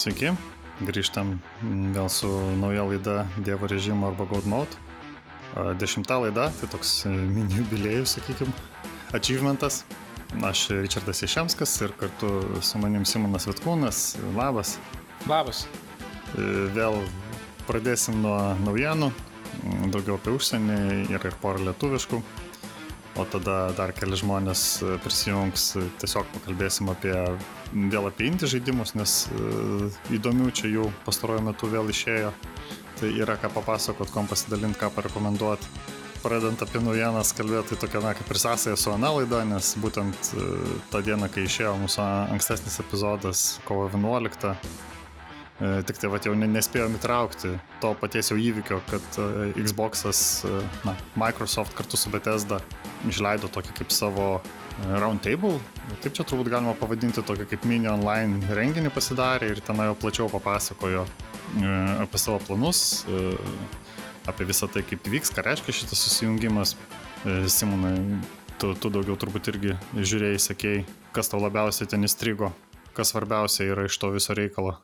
Sveiki, grįžtam vėl su nauja laida Dievo režimo arba God Mode. Dešimta laida, tai toks e, mini jubiliejus, sakykime, achievementas. Aš Richardas Išemskas ir kartu su manim Simonas Vitkūnas. Labas. Labas. E, vėl pradėsim nuo naujienų, daugiau apie užsienį ir, ir porą lietuviškų o tada dar keli žmonės e, prisijungs, e, tiesiog pakalbėsim apie, vėl apie indį žaidimus, nes e, įdomių čia jų pastaruoju metu vėl išėjo. Tai yra ką papasakot, kom pasidalinti, ką parekomenduoti. Pradedant apie naujienas kalbėti, tai tokia, na, kaip ir sąsaja su Ana laida, nes būtent tą dieną, kai išėjo mūsų ankstesnis epizodas, kovo 11, Tik tai va jau nespėjom įtraukti to paties jau įvykio, kad Xbox'as, na, Microsoft kartu su Bethesda išleido tokį kaip savo e, roundtable, taip čia turbūt galima pavadinti tokį kaip mini online renginį pasidarė ir tenai jau plačiau papasakojo e, apie savo planus, e, apie visą tai, kaip vyks, ką reiškia šitas susijungimas. Simonai, tu, tu daugiau turbūt irgi žiūrėjai, sakėjai, kas tau labiausiai ten įstrigo, kas svarbiausia yra iš to viso reikalo.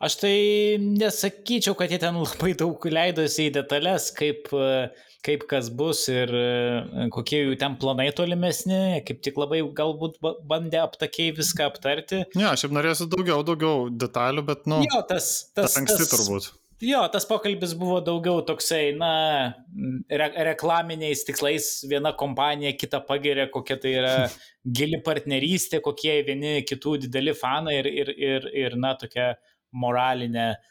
Aš tai nesakyčiau, kad jie ten labai daug leidosi į detalės, kaip uh, kaip kas bus ir e, kokie jų ten planai tolimesni, kaip tik labai galbūt bandė aptakiai viską aptarti. Ne, ja, aš jau norėsiu daugiau, daugiau detalių, bet, nu, jo, tas, tas, tas anksti tas, turbūt. Jo, tas pokalbis buvo daugiau toksai, na, re reklaminiais tikslais viena kompanija kitą pagiria, kokia tai yra gili partnerystė, kokie vieni kitų dideli fanai ir, ir, ir, ir na, tokia moralinė uh,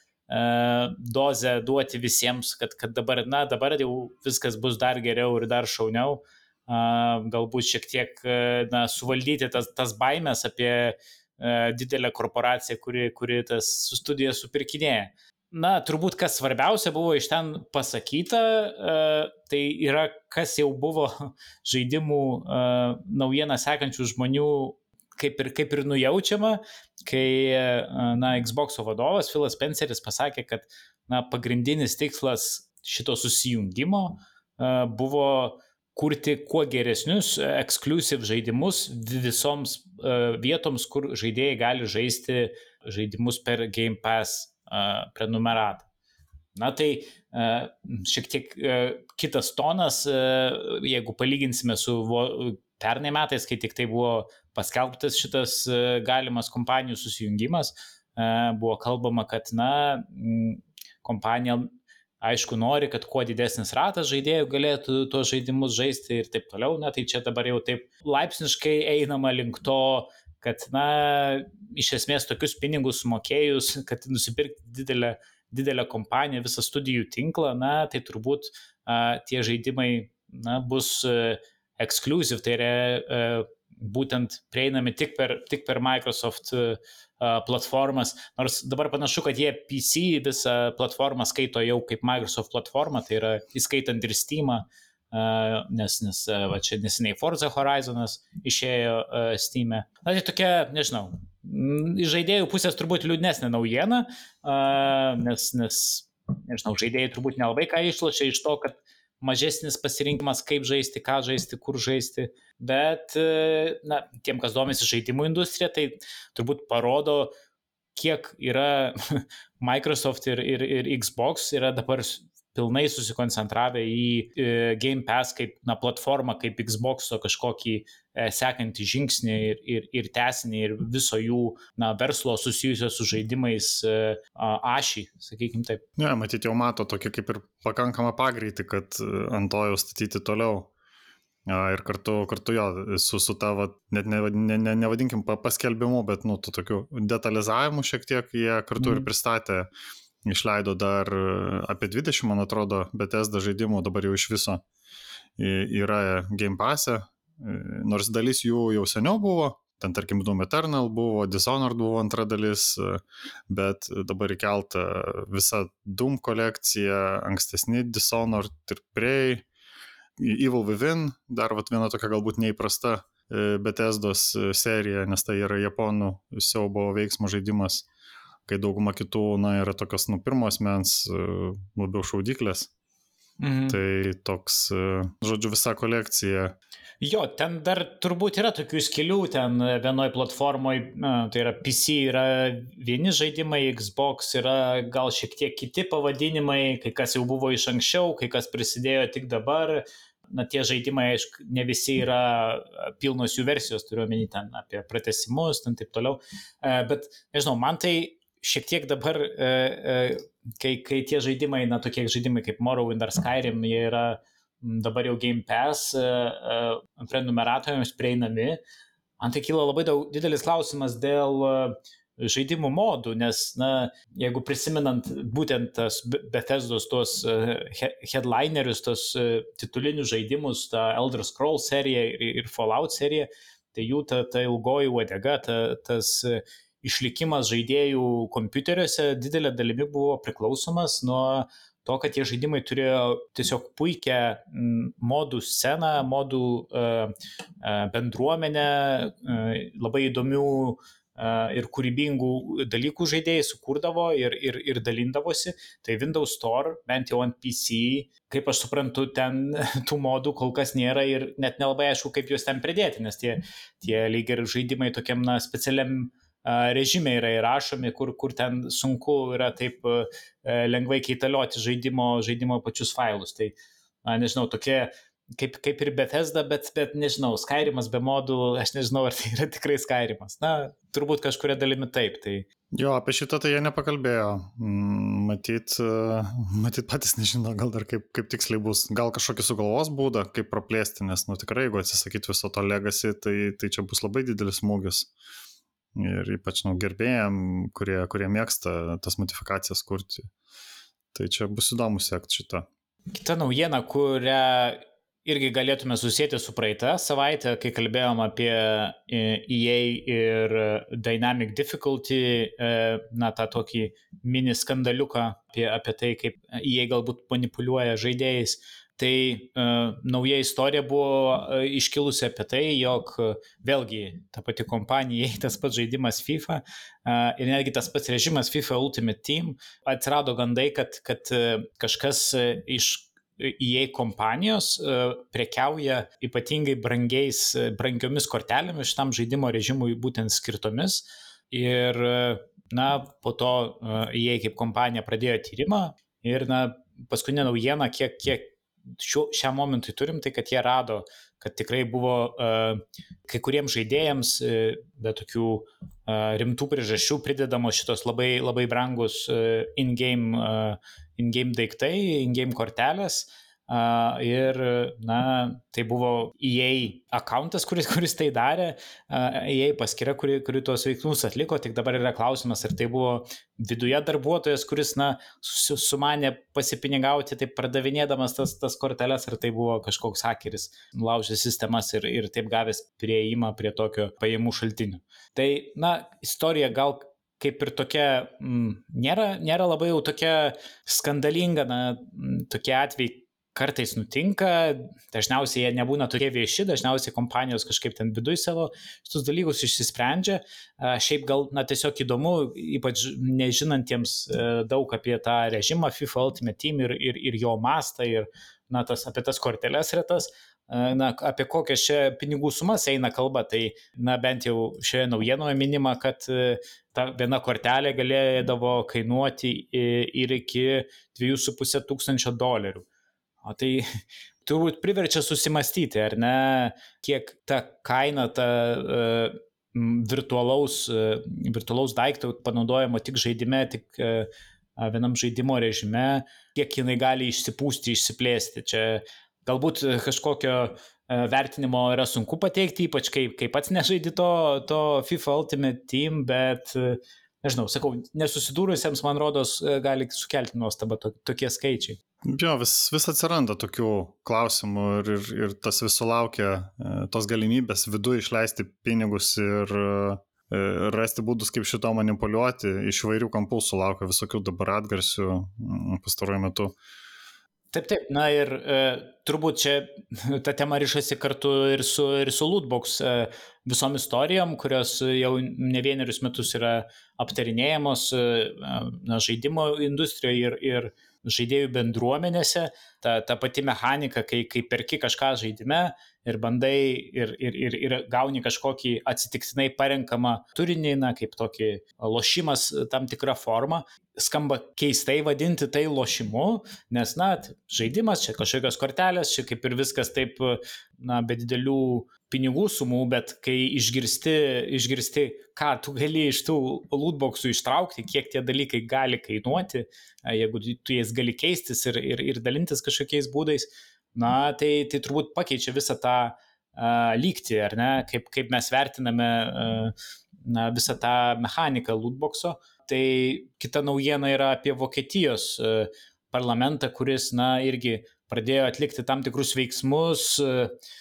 dozę duoti visiems, kad, kad dabar, na, dabar jau viskas bus dar geriau ir dar šauniau. Galbūt šiek tiek na, suvaldyti tas, tas baimės apie didelę korporaciją, kuri, kuri tas studijas supirkinėja. Na, turbūt kas svarbiausia buvo iš ten pasakyta, tai yra, kas jau buvo žaidimų naujieną sekančių žmonių kaip ir, kaip ir nujaučiama, kai na, Xbox vadovas Philas Spenceris pasakė, kad na, pagrindinis tikslas šito susijungimo uh, buvo kurti kuo geresnius ekskluziv žaidimus visoms vietoms, kur žaidėjai gali žaisti žaidimus per Game Pass prenumeratą. Na tai šiek tiek kitas tonas, jeigu palyginsime su pernai metais, kai tik tai buvo paskelbtas šitas e, galimas kompanijų susijungimas, e, buvo kalbama, kad, na, kompanija aišku nori, kad kuo didesnis ratas žaidėjų galėtų tuos žaidimus žaisti ir taip toliau, na tai čia dabar jau taip laipsniškai einama link to, kad, na, iš esmės tokius pinigus sumokėjus, kad nusipirkti didelę, didelę kompaniją, visą studijų tinklą, na, tai turbūt a, tie žaidimai, na, bus a, exclusive, tai yra a, būtent prieinami tik per, tik per Microsoft uh, platformas, nors dabar panašu, kad jie PC visą platformą skaito jau kaip Microsoft platformą, tai yra įskaitant ir Steamą, nes, nes va, čia neseniai Forza Horizonas išėjo Steam'e. Na tai tokia, nežinau, iš žaidėjų pusės turbūt liūdnesnė naujiena, nes, nes, nežinau, žaidėjai turbūt nelabai ką išlošia iš to, kad mažesnis pasirinkimas, kaip žaisti, ką žaisti, kur žaisti. Bet, e, na, tiem, kas domisi žaidimų industrija, tai turbūt parodo, kiek yra Microsoft ir, ir, ir Xbox yra dabar pilnai susikoncentravę į e, Game Pass kaip na, platformą, kaip Xbox kažkokį e, sekantį žingsnį ir, ir, ir tesinį ir viso jų na, verslo susijusio su žaidimais e, ašį, sakykim taip. Ne, matyti jau mato tokį kaip ir pakankamą pagreitį, kad ant to jau statyti toliau. Ir kartu, kartu jo, su, su tavo, net ne, ne, ne, nevadinkim paskelbimu, bet, nu, tu tokiu detalizavimu šiek tiek jie kartu mm. ir mhm. pristatė išleido dar e, apie 20, man atrodo, Bethesda žaidimų dabar jau iš viso yra Game Pass'e, e, nors dalis jų jau seniau buvo, ten tarkim Doom Eternal buvo, Dishonored buvo antra dalis, e, bet dabar įkelta visa Doom kolekcija, ankstesni Dishonored ir Prey, Evil Within, dar vat, viena tokia galbūt neįprasta Bethesdos serija, nes tai yra japonų siaubo veiksmo žaidimas kai dauguma kitų, na, yra tokios, nu, pirmos mens, e, labiau šaudyklės. Mhm. Tai toks, e, žodžiu, visa kolekcija. Jo, ten dar turbūt yra tokių skilių, ten vienoje platformoje, tai yra PC yra vieni žaidimai, Xbox yra gal šiek tiek kiti pavadinimai, kai kas jau buvo iš anksčiau, kai kas prisidėjo tik dabar. Na, tie žaidimai, aišku, ne visi yra pilnos jų versijos, turiu omeny ten apie pratesimus, ten taip toliau. E, bet, nežinau, man tai šiek tiek dabar, e, e, kai, kai tie žaidimai, na, tokie žaidimai kaip Morrowind ar Skyrim, jie yra dabar jau Game Pass prenumeratoriams prieinami, man tai kyla labai daug didelis klausimas dėl žaidimų modų, nes, na, jeigu prisimenant būtent tas Bethesdos tos headlinerius, tos titulinius žaidimus, tą Elder Scrolls seriją ir Fallout seriją, tai jų ta, ta ilgoji uodega, ta, tas išlikimas žaidėjų kompiuteriuose didelė dalimi buvo priklausomas nuo to, kad tie žaidimai turėjo tiesiog puikią modų sceną, modų bendruomenę, labai įdomių ir kūrybingų dalykų žaidėjai sukurdavo ir, ir, ir dalindavosi. Tai Windows Store, bent jau ant PC, kaip aš suprantu, ten tų modų kol kas nėra ir net nelabai aišku, kaip juos ten pridėti, nes tie, tie lyg ir žaidimai tokiam na, specialiam režimai yra įrašomi, kur, kur ten sunku yra taip lengvai keitalioti žaidimo, žaidimo pačius failus. Tai, na, nežinau, tokie kaip, kaip ir Bethesda, bet, bet nežinau, Skyrimas be modų, aš nežinau, ar tai yra tikrai Skyrimas. Na, turbūt kažkuria dalimi taip. Tai... Jo, apie šitą tai jie nepakalbėjo. Mm, matyt, matyt patys nežino, gal dar kaip, kaip tiksliai bus. Gal kažkokį sugalvos būdą, kaip praplėsti, nes, nu tikrai, jeigu atsisakyti viso to legacy, tai, tai čia bus labai didelis smūgis ir ypač nu, gerbėjim, kurie, kurie mėgsta tas modifikacijas kurti. Tai čia bus įdomu sekti šitą. Kita naujiena, kurią irgi galėtume susijęti su praeitą savaitę, kai kalbėjom apie EA ir Dynamic Difficulty, e, na, tą tokį mini skandaliuką apie, apie tai, kaip EA galbūt manipuliuoja žaidėjais. Tai uh, nauja istorija buvo uh, iškilusi apie tai, jog uh, vėlgi ta pati kompanija, tas pats žaidimas FIFA uh, ir netgi tas pats režimas FIFA Ultimate Team atsirado gandai, kad, kad uh, kažkas uh, iš EA kompanijos uh, prekiauja ypatingai brangiais, brangiomis kortelėmis šitam žaidimo režimui būtent skirtomis. Ir, na, po to EA kaip kompanija pradėjo tyrimą ir, na, paskutinė naujiena, kiek, kiek šiuo, šiam momentui turim, tai kad jie rado, kad tikrai buvo uh, kai kuriems žaidėjams uh, be tokių uh, rimtų priežasčių pridedamos šitos labai, labai brangus in-game, in-game daiktai, in-game kortelės. Uh, ir, na, tai buvo EA akantas, kuris, kuris tai darė, EA paskyra, kuri, kuri tuos veiksmus atliko, tik dabar yra klausimas, ar tai buvo viduje darbuotojas, kuris, na, sumanė pasipinigauti, taip pardavinėdamas tas, tas korteles, ar tai buvo kažkoks hakeris, laužė sistemas ir, ir taip gavęs prieimą prie tokio pajamų šaltinių. Tai, na, istorija gal kaip ir tokia, m, mm, nėra, nėra labai jau tokia skandalinga, na, tokie atvejai kartais nutinka, dažniausiai jie nebūna tokie vieši, dažniausiai kompanijos kažkaip ten viduj savo šitus dalykus išsisprendžia. Šiaip gal, na, tiesiog įdomu, ypač nežinantiems e, daug apie tą režimą FIFA Ultimate Team ir, ir, ir jo mastą ir, na, tas, apie tas korteles retas, na, apie kokias čia pinigų sumas eina kalba, tai, na, bent jau šioje naujienoje minima, kad e, ta viena kortelė galėdavo kainuoti ir iki 2,5 tūkstančio dolerių. O tai turbūt priverčia susimastyti, ar ne, kiek ta kaina, ta uh, virtualaus, uh, virtualaus daikto panaudojimo tik žaidime, tik uh, vienam žaidimo režime, kiek jinai gali išsipūsti, išsiplėsti. Čia galbūt kažkokio vertinimo yra sunku pateikti, ypač kai, kai pats nežaidi to, to FIFA Ultimate Team, bet uh, nežinau, sakau, nesusidūrusiems, man rodos, gali sukelti nuostabą to, tokie skaičiai. Jo, vis, vis atsiranda tokių klausimų ir, ir, ir tas vis sulaukia e, tos galimybės viduje išleisti pinigus ir e, rasti būdus, kaip šito manipuliuoti. Iš vairių kampų sulaukia visokių dabar atgarsių pastaruoju metu. Taip, taip, na ir e, turbūt čia ta tema ryšasi kartu ir su, ir su Lootbox e, visom istorijom, kurios jau ne vienerius metus yra aptarinėjamos e, na, žaidimo industrijoje ir, ir žaidėjų bendruomenėse. ta, ta pati mechanika, kai, kai perki kažką žaidime ir bandai ir, ir, ir, ir gauni kažkokį atsitiktinai parenkamą turinį, na, kaip tokį lošimas tam tikrą formą, skamba keistai vadinti tai lošimu, nes, na, žaidimas, čia kažkokios kortelės, čia kaip ir viskas taip, na, be didelių pinigų sumų, bet kai išgirsti, išgirsti, ką tu gali iš tų lootboxų ištraukti, kiek tie dalykai gali kainuoti, jeigu tu jais gali keistis ir, ir, ir dalintis kažkokiais būdais, na, tai, tai turbūt pakeičia visą tą uh, lygtį, ar ne, kaip, kaip mes vertiname uh, na, visą tą mechaniką lootboxo. Tai kita naujiena yra apie Vokietijos uh, parlamentą, kuris, na, irgi pradėjo atlikti tam tikrus veiksmus, uh,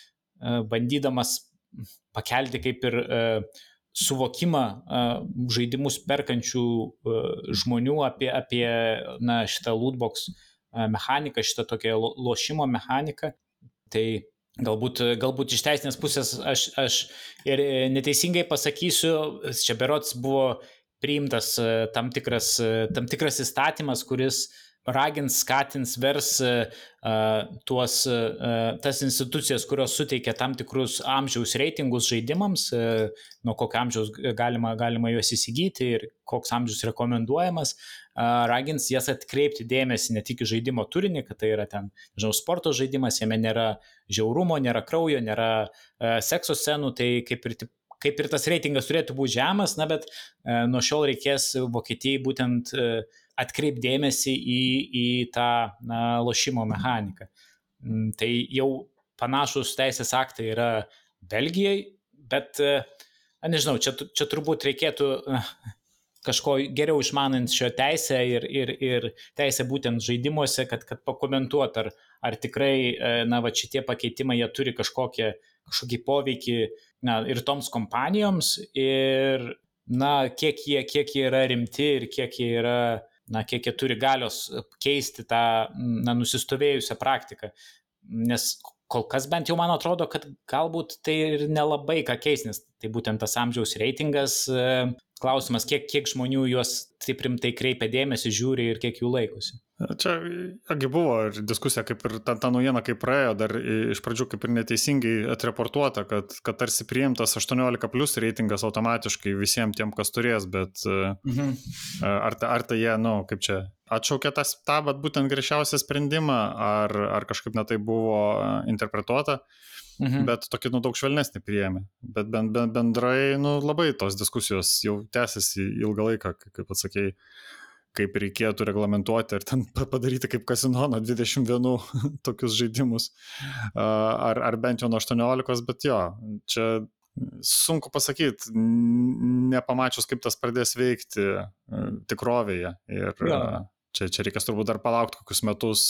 bandydamas pakelti kaip ir suvokimą žaidimus perkančių žmonių apie, apie na, šitą lootbox mechaniką, šitą tokią lošimo mechaniką. Tai galbūt, galbūt iš teisinės pusės aš, aš ir neteisingai pasakysiu, čia berots buvo priimtas tam tikras, tam tikras įstatymas, kuris ragins, skatins, vers tuos, tas institucijas, kurios suteikia tam tikrus amžiaus reitingus žaidimams, nuo kokio amžiaus galima, galima juos įsigyti ir koks amžius rekomenduojamas, ragins jas atkreipti dėmesį ne tik į žaidimo turinį, kad tai yra ten, žinau, sporto žaidimas, jame nėra žiaurumo, nėra kraujo, nėra uh, sekso scenų, tai kaip ir kaip ir tas reitingas turėtų būti žemas, na, bet e, nuo šiol reikės Vokietijai būtent e, atkreipdėmėsi į, į tą na, lošimo mechaniką. Mm, tai jau panašus teisės aktai yra Belgijai, bet, a, nežinau, čia, čia turbūt reikėtų kažko geriau išmanant šio teisę ir, ir, ir teisę būtent žaidimuose, kad, kad pakomentuot, ar, ar tikrai, na, va, šitie pakeitimai jie turi kažkokią, kažkokį poveikį na, ir toms kompanijoms, ir, na, kiek jie, kiek jie yra rimti ir kiek jie yra na, kiek jie turi galios keisti tą na, nusistovėjusią praktiką. Nes kol kas bent jau man atrodo, kad galbūt tai ir nelabai ką keis, nes tai būtent tas amžiaus reitingas, e, klausimas, kiek, kiek žmonių juos taip rimtai kreipia dėmesį, žiūri ir kiek jų laikosi. Čia, agi buvo ir diskusija, kaip ir ta, ta naujiena, kaip praėjo, dar iš pradžių kaip ir neteisingai atreportuota, kad, kad tarsi priimtas 18 plus reitingas automatiškai visiems tiem, kas turės, bet mhm. ar, ar tai jie, nu, kaip čia, atšaukė tas, tą, bet būtent griežčiausią sprendimą, ar, ar kažkaip netai buvo interpretuota. Mhm. Bet tokį, nu, daug švelnesnį priėmė. Bet ben, ben, bendrai, nu, labai tos diskusijos jau tęsiasi ilgą laiką, kaip atsakėjai kaip reikėtų reglamentuoti ir ten padaryti kaip kasino nuo 21 tokius žaidimus, ar, ar bent jau nuo 18, bet jo, čia sunku pasakyti, nepamačius, kaip tas pradės veikti tikrovėje. Ir ja. Čia, čia reikės turbūt dar palaukti kokius metus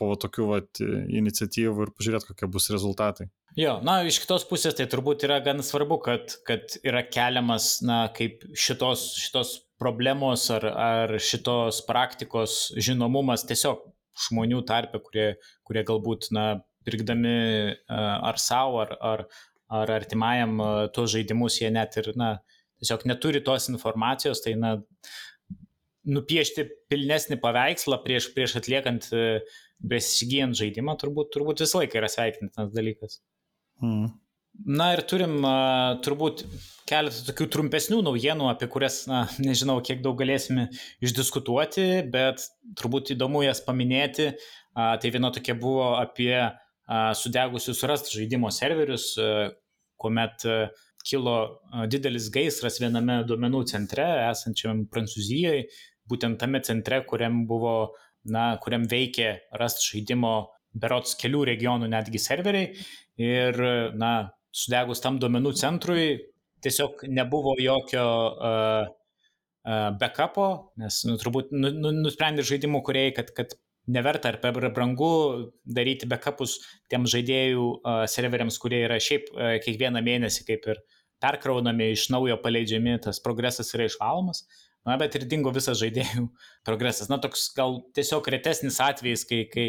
po tokių vat, iniciatyvų ir pažiūrėti, kokie bus rezultatai. Jo, na, iš kitos pusės tai turbūt yra gan svarbu, kad, kad yra keliamas, na, kaip šitos, šitos problemos ar, ar šitos praktikos žinomumas tiesiog žmonių tarpe, kurie, kurie galbūt, na, pirkdami ar savo, ar, ar, ar artimajam tuos žaidimus, jie net ir, na, tiesiog neturi tos informacijos, tai, na, nupiešti pilnesnį paveikslą prieš, prieš atliekant, besigijant žaidimą, turbūt, turbūt visą laiką yra sveikintinas dalykas. Mm. Na ir turim uh, turbūt keletą tokių trumpesnių naujienų, apie kurias, na, nežinau, kiek daug galėsime išdiskutuoti, bet turbūt įdomu jas paminėti. Tai viena tokia buvo apie sudegusius rast žaidimo serverius, uh, kuomet kilo didelis gaisras viename duomenų centre esančiam Prancūzijoje, būtent tame centre, kuriam buvo, na, kuriam veikė rast žaidimo berots kelių regionų netgi serveriai. Ir, na, sudegus tam duomenų centrui tiesiog nebuvo jokio uh, uh, backupo, nes nu, turbūt nu, nu, nusprendė žaidimų kuriejai, kad, kad neverta ar per brangu daryti backupus tiem žaidėjų uh, serveriams, kurie yra šiaip uh, kiekvieną mėnesį kaip ir perkraunami, iš naujo paleidžiami, tas progresas yra išvalomas. Na, bet ir dingo visas žaidėjų progresas. Na, toks gal tiesiog retesnis atvejis, kai, kai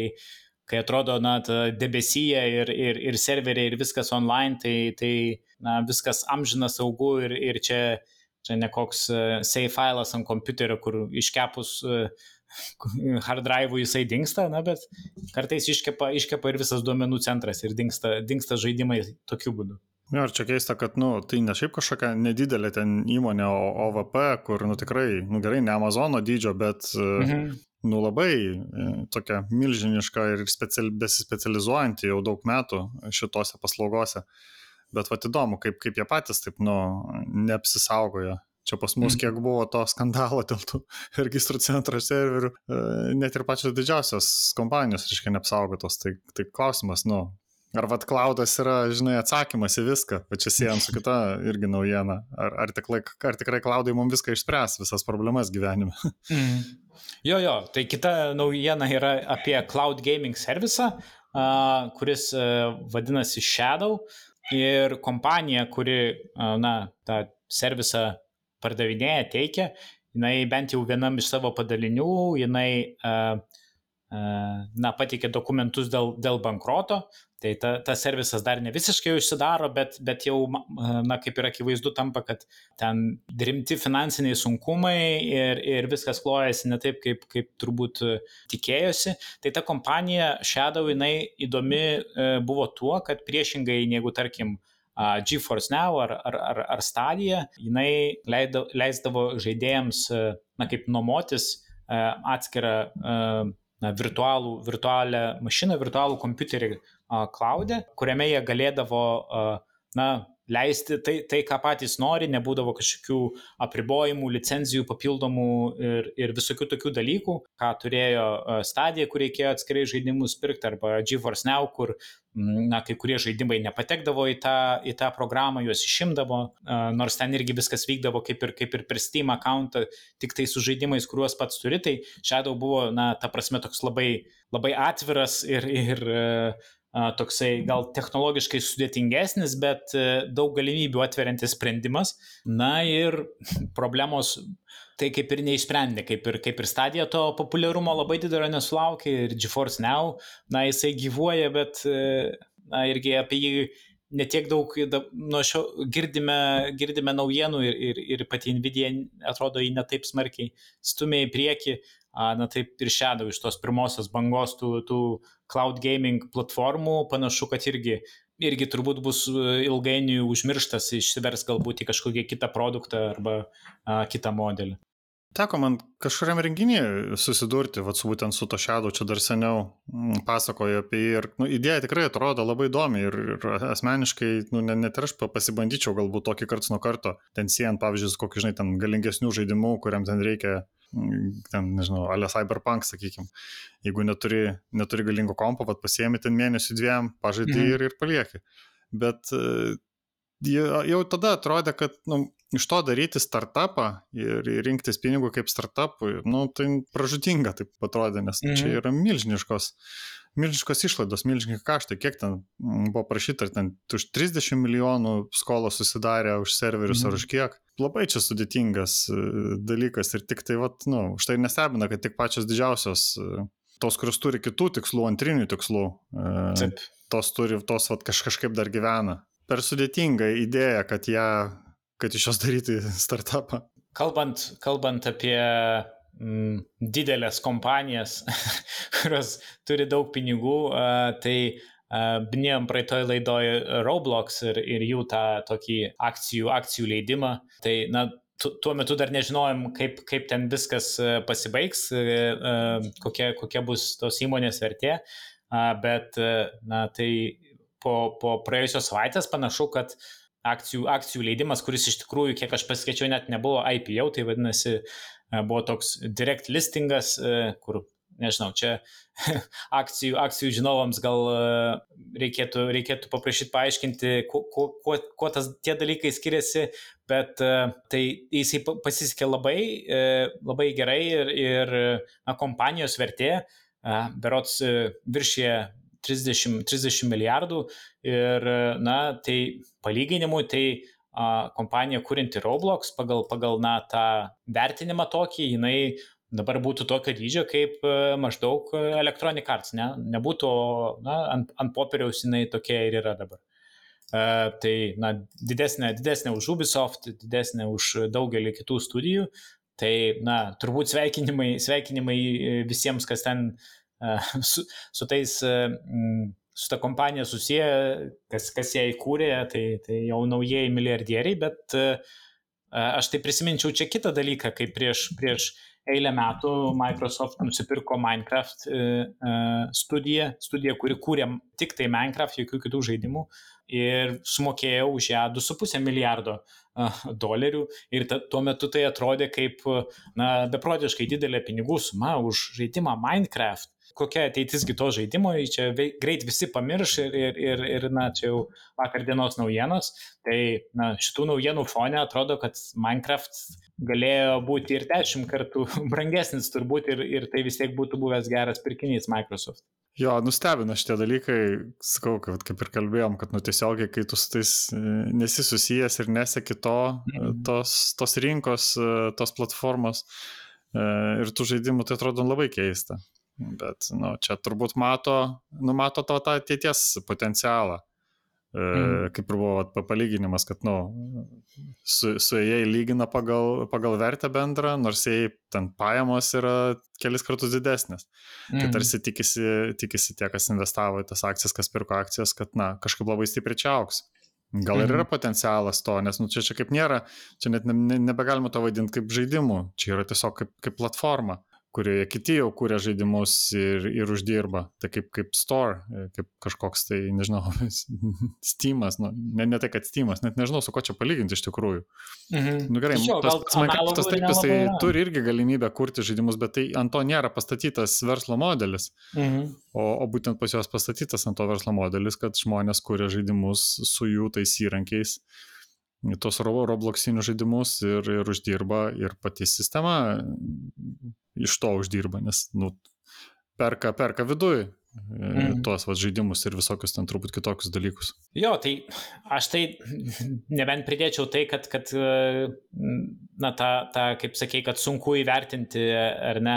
kai atrodo, na, debesyje ir, ir, ir serveriai ir viskas online, tai, tai na, viskas amžina saugu ir, ir čia, čia ne koks uh, save filas ant kompiuterio, kur iškepus uh, hard drive jisai dinksta, na, bet kartais iškepa, iškepa ir visas duomenų centras ir dinksta, dinksta žaidimai tokiu būdu. Ja, ir čia keista, kad, nu, tai ne šiaip kažkokia nedidelė ten įmonė, o OVP, kur, nu, tikrai, nu, gerai, ne Amazono dydžio, bet, mhm. nu, labai e, tokia milžiniška ir speciali, besispecializuojanti jau daug metų šitose paslaugose. Bet, va, įdomu, kaip, kaip jie patys taip, nu, neapsisaugojo Čia pas mus mhm. kiek buvo to skandalo dėl tų registrų centro serverių, e, net ir pačios didžiausios kompanijos, reiškia, neapsaugotos. Tai, tai klausimas, nu, ar vad klaudas yra, žinai, atsakymas į viską, bet čia siejant su kita irgi naujiena. Ar, ar, tikrai, ar tikrai klaudai mums viską išspręs, visas problemas gyvenime? Mm. Jo, jo, tai kita naujiena yra apie cloud gaming servisą, uh, kuris uh, vadinasi Shadow ir kompanija, kuri, uh, na, tą servisą pardavinėja, teikia, jinai bent jau vienam iš savo padalinių, jinai uh, na, pateikė dokumentus dėl, dėl bankroto, tai ta, tas servisas dar ne visiškai užsidaro, bet, bet jau, na, kaip ir akivaizdu tampa, kad ten rimti finansiniai sunkumai ir, ir viskas klojasi ne taip, kaip, kaip turbūt tikėjosi. Tai ta kompanija Shadow, jinai įdomi buvo tuo, kad priešingai negu, tarkim, GeForce Now ar, ar, ar, ar Stadia, jinai leido, leisdavo žaidėjams, na, kaip nuomotis atskirą na, virtualų, virtualią mašiną, virtualų kompiuterį cloud'e, kuriame jie galėdavo, na, leisti tai, tai, ką patys nori, nebūdavo kažkokių apribojimų, licenzijų papildomų ir, ir visokių tokių dalykų, ką turėjo stadija, kur reikėjo atskirai žaidimus pirkti, arba GeForce Now, kur na, kai kurie žaidimai nepatekdavo į tą, į tą programą, juos išimdavo, nors ten irgi viskas vykdavo kaip ir, kaip ir per Steam accountą, tik tai su žaidimais, kuriuos pats turi, tai Shadow buvo, na, ta prasme, toks labai, labai atviras ir, ir toksai gal technologiškai sudėtingesnis, bet e, daug galimybių atveriantis sprendimas. Na ir problemos tai kaip ir neišsprendė, kaip ir, kaip ir stadija to populiarumo labai didelio nesulaukė ir GeForce Now, na jisai gyvuoja, bet e, na, irgi apie jį netiek daug nuo šio girdime, girdime naujienų ir, ir, ir pati Nvidia atrodo jį netaip smarkiai stumė į priekį, na taip ir Shadow iš tos pirmosios bangos tų, tų cloud gaming platformų panašu, kad irgi, irgi turbūt bus e, ilgainiui užmirštas, išsivers galbūt į kažkokį kitą produktą arba a, kitą modelį. Teko man kažkuriam renginį susidurti, vat, su būtent su to šedu, čia dar seniau m, pasakoju apie jį ir nu, idėja tikrai atrodo labai įdomi ir, ir asmeniškai, nu, net, ir aš pasibandyčiau galbūt tokį karts nuo karto, ten siejant, pavyzdžiui, su kokiu, žinai, ten galingesnių žaidimų, kuriam ten reikia ten, nežinau, ale Cyberpunk, sakykime. Jeigu neturi, neturi galingo kompo, pat pasiemi ten mėnesių dviem, pažaidai mhm. ir, ir palieki. Bet e, jau tada atrodė, kad nu, iš to daryti startupą ir rinktis pinigų kaip startupui, nu, tai pražutinga taip atrodė, nes mhm. čia yra milžiniškos, milžiniškos išlaidos, milžiniški kaštai, kiek ten buvo prašyta, ar ten už 30 milijonų skolos susidarė už serverius mhm. ar už kiek labai čia sudėtingas e, dalykas ir tik tai, vat, nu, štai nestebina, kad tik pačios didžiausios, e, tos, kurios turi kitų tikslų, antrinių tikslų, e, Taip. tos turi, tos vat, kaž, kažkaip dar gyvena. Per sudėtinga idėja, kad ją, kad iš jos daryti startupą. Kalbant, kalbant apie mm, didelės kompanijas, kurios turi daug pinigų, uh, tai Minėjom praeitoj laidoj Roblox ir, ir jų tą tokį akcijų, akcijų leidimą. Tai, na, tuo metu dar nežinojom, kaip, kaip ten viskas pasibaigs, kokia, kokia bus tos įmonės vertė, bet, na, tai po, po praėjusios savaitės panašu, kad akcijų, akcijų leidimas, kuris iš tikrųjų, kiek aš paskaičiau, net nebuvo IPO, tai vadinasi, buvo toks direct listingas, kur nežinau, čia akcijų, akcijų žinovams gal e, reikėtų, reikėtų paprašyti paaiškinti, kuo, kuo, kuo tas tie dalykai skiriasi, bet e, tai jisai pasisekė labai, e, labai gerai ir, ir na, kompanijos vertė berots viršė 30, 30 milijardų ir na, tai palyginimui tai kompanija kūrinti Roblox pagal, pagal na, tą vertinimą tokį, jinai dabar būtų tokio dydžio kaip e, maždaug Electronic Arts, ne? nebūtų, na, ant, ant popieriaus jinai tokia ir yra dabar. Uh, tai, na, didesnė, didesnė už Ubisoft, didesnė už daugelį kitų studijų. Tai, na, turbūt sveikinimai, sveikinimai visiems, kas ten su, su tais, su ta kompanija susiję, kas, kas ją įkūrė, tai, tai jau naujieji milijardieriai, bet aš tai prisiminčiau čia kitą dalyką, kai prieš, prieš eilę metų Microsoft nusipirko Minecraft e, e, studiją, studiją, kuri kūrė tik tai Minecraft, jokių kitų žaidimų ir sumokėjo už ją 2,5 milijardo e, dolerių. Ir ta, tuo metu tai atrodė kaip na, beprotiškai didelė pinigų suma už žaidimą Minecraft kokia ateitisgi to žaidimo, čia greit visi pamirš ir, ir, ir, ir na, čia jau vakar dienos naujienos. Tai na, šitų naujienų fone atrodo, kad Minecraft galėjo būti ir dešimt kartų brangesnis turbūt ir, ir tai vis tiek būtų buvęs geras pirkinys Microsoft. Jo, nustebina šitie dalykai, sakau, kad kaip ir kalbėjom, kad nu tiesiogiai, kai tu su tais e, nesi susijęs ir neseki to, mm. tos, tos rinkos, e, tos platformos ir tų žaidimų, tai atrodo labai keista. Bet, nu, čia turbūt mato, numato to tą ateities potencialą. Mm. Kaip ir buvo palyginimas, kad, nu, su, su jai lygina pagal, pagal vertę bendrą, nors jai ten pajamos yra kelis kartus didesnės. Mm. Tai tarsi tikisi, tikisi tie, kas investavo į tas akcijas, kas pirko akcijas, kad, na, kažkaip labai stipriai čia auks. Gal ir yra mhm. potencialas to, nes nu, čia, čia kaip nėra, čia net ne, ne, nebegalima to vadinti kaip žaidimu, čia yra tiesiog kaip, kaip platforma kurioje kiti jau kūrė žaidimus ir, ir uždirba. Tai kaip, kaip store, kaip kažkoks tai, nežinau, Steamas, nu, ne, ne tai, kad Steamas, net nežinau, su ko čia palyginti iš tikrųjų. Mhm. Nu, gerai, Tačiau, tas, tas Minecraftas taip, jis tai yra. turi irgi galimybę kurti žaidimus, bet tai ant to nėra pastatytas verslo modelis. Mhm. O, o būtent pas juos pastatytas ant to verslo modelis, kad žmonės kūrė žaidimus su jų tais įrankiais tos robloksinius žaidimus ir, ir uždirba ir pati sistema iš to uždirba, nes, nu, perka, perka viduje mm. tuos va, žaidimus ir visokius ten turbūt kitokius dalykus. Jo, tai aš tai nebent pridėčiau tai, kad, kad e, na, ta, ta, kaip sakei, kad sunku įvertinti ar ne,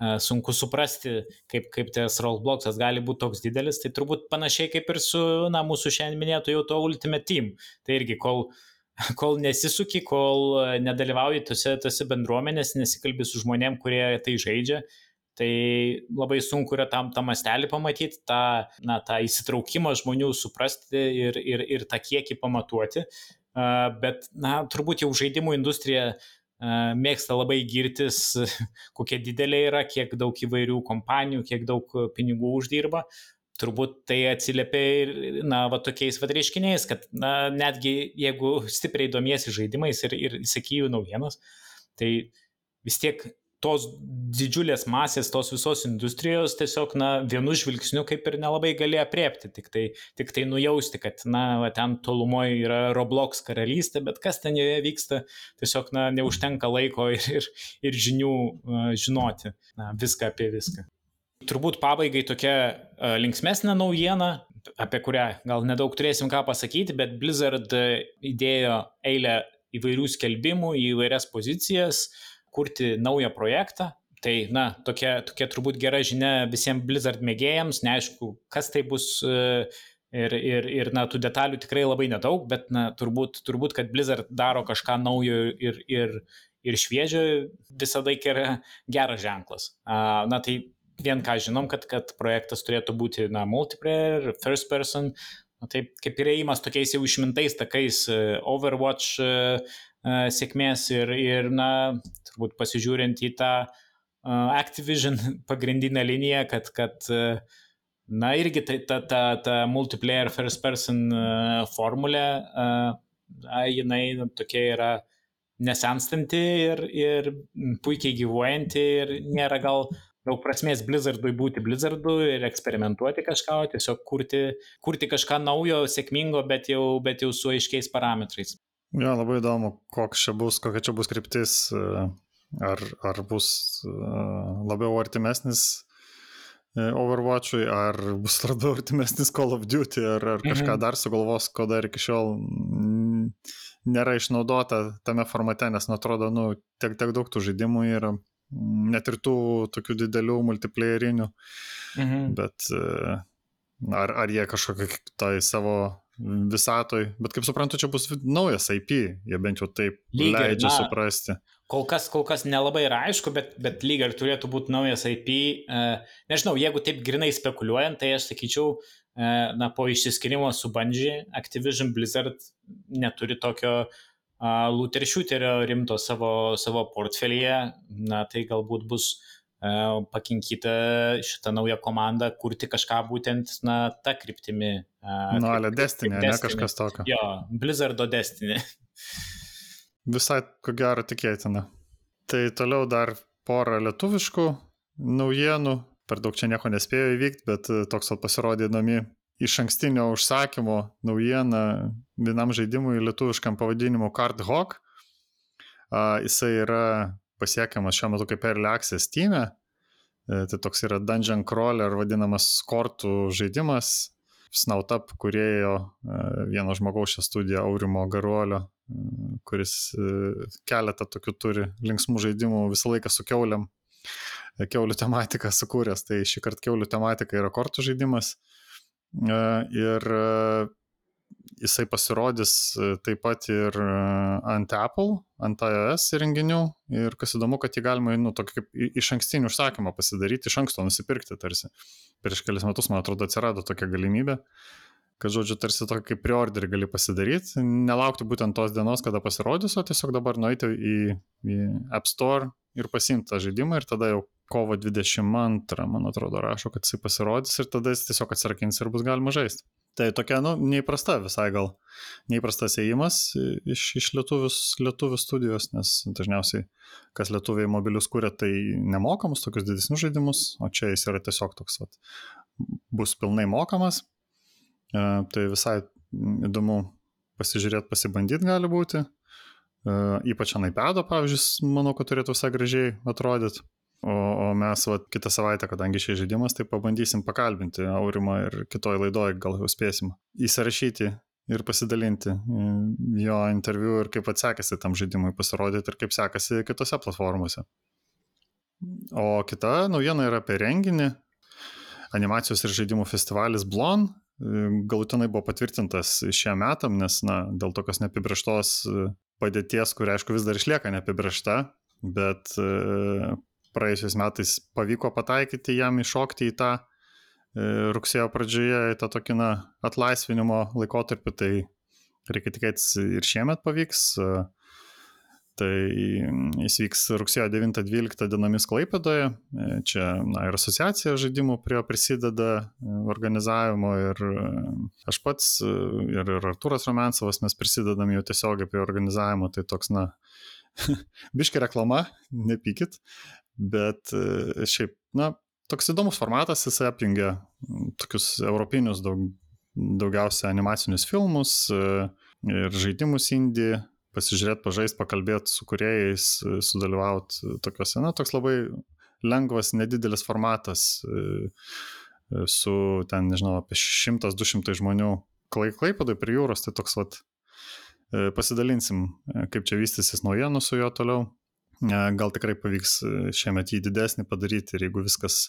e, sunku suprasti, kaip, kaip tas rollblocksas gali būti toks didelis, tai turbūt panašiai kaip ir su, na, mūsų šiandien minėtu jau to Ultimate Team. Tai irgi, kol uh, kol nesisuki, kol e, nedalyvauji tose, tose bendruomenės, nesikalbi su žmonėm, kurie tai žaidžia, tai labai sunku yra tam tą mastelį pamatyti, tą, na, tą įsitraukimą žmonių suprasti ir, ir, ir tą kiekį pamatuoti. Bet, na, turbūt jau žaidimų industrija mėgsta labai girtis, kokia didelė yra, kiek daug įvairių kompanijų, kiek daug pinigų uždirba turbūt tai atsiliepia ir, na, va tokiais va reiškiniais, kad, na, netgi jeigu stipriai domiesi žaidimais ir, ir įsikyjų naujienas, tai vis tiek tos didžiulės masės, tos visos industrijos tiesiog, na, vienu žvilgsniu kaip ir nelabai gali apriepti, tik tai, tik tai nujausti, kad, na, va, ten tolumoje yra Roblox karalystė, bet kas ten joje vyksta, tiesiog, na, neužtenka laiko ir, ir, ir žinių žinoti na, viską apie viską. Turbūt pabaigai tokia uh, linksmesnė naujiena, apie kurią gal nedaug turėsim ką pasakyti, bet Blizzard įdėjo eilę įvairių skelbimų į įvairias pozicijas, kurti naują projektą. Tai, na, tokia, tokia turbūt gera žinia visiems Blizzard mėgėjams, neaišku, kas tai bus uh, ir, ir, ir, na, tų detalių tikrai labai nedaug, bet, na, turbūt, turbūt kad Blizzard daro kažką naujo ir, ir, ir šviežio, visada yra geras ženklas. Na, tai vien ką žinom, kad, kad projektas turėtų būti, na, multiplayer, first person, na, taip kaip ir įėjimas tokiais jau išmintais takais e, Overwatch uh, sėkmės ir, ir, na, turbūt pasižiūrint į tą Activision pagrindinę liniją, kad, kad na, irgi ta, ta, ta, ta multiplayer first person formulė, uh, jinai tokia yra nesenstanti ir, ir puikiai gyvuojanti ir nėra gal uh, daug prasmės Blizzardui būti Blizzardu ir eksperimentuoti kažką, o tiesiog kurti, kurti kažką naujo, sėkmingo, bet jau, bet jau su aiškiais parametrais. Jo, labai įdomu, čia bus, kokia čia bus kryptis, e, ar, ar bus e, labiau artimesnis e, Overwatch'ui, ar bus labiau artimesnis Call of Duty, ar, ar kažką mhm. dar sugalvos, ko dar iki šiol nėra išnaudota tame formate, nes, nu, atrodo, nu, tiek, tiek daug tų žaidimų yra net ir tų tokių didelių multiplayerinių, mhm. bet e, ar, ar jie kažkokią tai savo visatoj, bet kaip suprantu, čia bus naujas IP, jie bent jau taip Lygiai, leidžia na, suprasti. kol kas, kol kas nelabai yra aišku, bet, bet lyg ir turėtų būti naujas IP. Nežinau, jeigu taip grinai spekuliuojant, tai aš sakyčiau, na, po išsiskirimo su Bungie, Activision Blizzard neturi tokio uh, looter shooterio rimto savo, savo portfelyje, na, tai galbūt bus uh, pakinkyta šitą naują komandą kurti kažką būtent, na, tą kryptimį. Uh, nu, ale Destiny, ne kažkas tokio. Jo, Blizzardo Destiny. Visai, ko gero, tikėtina. Tai toliau dar porą lietuviškų naujienų. Per daug čia nieko nespėjo įvykti, bet e, toks pasirodė įdomi iš ankstinio užsakymo naujiena vienam žaidimui lietuviškam pavadinimu Card Hawk. Uh, jisai yra pasiekiamas šiuo metu kaip Early Access Steam. E. Tai toks yra Dungeon Crawler vadinamas kortų žaidimas. Snautup kurėjo e, vieno žmogaus šią studiją Aurimo Garuolio kuris e, keletą tokių turi linksmų žaidimų visą laiką su keuliam, e, keulių tematiką sukūręs. Tai šį kartą keulių tematika yra kortų žaidimas. E, ir jisai pasirodys taip pat ir ant Apple, ant iOS įrenginių. Ir kas įdomu, kad jį galima nu, tokį kaip iš ankstinį užsakymą pasidaryti, iš anksto nusipirkti tarsi. Prieš kelias metus, man atrodo, atsirado tokia galimybė. Kad, žodžiu, tarsi tokį kaip preorderį gali pasidaryti, nelaukti būtent tos dienos, kada pasirodys, o tiesiog dabar nueiti į, į App Store ir pasimti tą žaidimą ir tada jau kovo 22, man atrodo, rašo, kad jisai pasirodys ir tada jis tiesiog atsirakins ir bus galima žaisti. Tai tokia, nu, neįprasta visai gal, neįprastas įėjimas iš, iš lietuvius, lietuvių studijos, nes dažniausiai, kas lietuviai mobilius kūrė, tai nemokamus tokius didesnius žaidimus, o čia jis yra tiesiog toks, vat, bus pilnai mokamas, E, tai visai įdomu pasižiūrėti, pasibandyti gali būti. E, ypač ant iPad, pavyzdžiui, manau, kad turėtų visai gražiai atrodyti. O, o mes va, kitą savaitę, kadangi šis žaidimas, tai pabandysim pakalbinti Aurimą ir kitoj laidoje gal jau spėsim įsirašyti ir pasidalinti e, jo interviu ir kaip atsekasi tam žaidimui pasirodyti ir kaip sekasi kitose platformose. O kita naujiena yra apie renginį. Animacijos ir žaidimų festivalis Blon galutinai buvo patvirtintas šiam metam, nes, na, dėl tokios neapibrieštos e, padėties, kuri, aišku, vis dar išlieka neapibriešta, bet e, praėjusiais metais pavyko pataikyti jam iššokti į tą e, rugsėjo pradžioje, į tą tokį, na, atlaisvinimo laikotarpį, tai reikia tikėtis ir šiemet pavyks. Tai jis vyks rugsėjo 9-12 dienomis Klaipėdoje. E, čia na, ir asociacija žaidimų prie prisideda e, organizavimo ir e, aš pats ir, ir Arturas Romansovas mes prisidedam jau tiesiogiai prie organizavimo. Tai toks, na, biški reklama, nepykit. Bet šiaip, na, toks įdomus formatas, jis apjungia tokius europinius daug, daugiausia animacinius filmus ir žaidimus indį pasižiūrėti, pažaisti, pakalbėti su kuriejais, sudalyvauti tokiuose, na, toks labai lengvas, nedidelis formatas e, e, su ten, nežinau, apie 100-200 žmonių klaipadai prie jūros, tai toks vat e, pasidalinsim, kaip čia vystysis naujienų su juo toliau. Gal tikrai pavyks šiemet jį didesnį padaryti ir jeigu viskas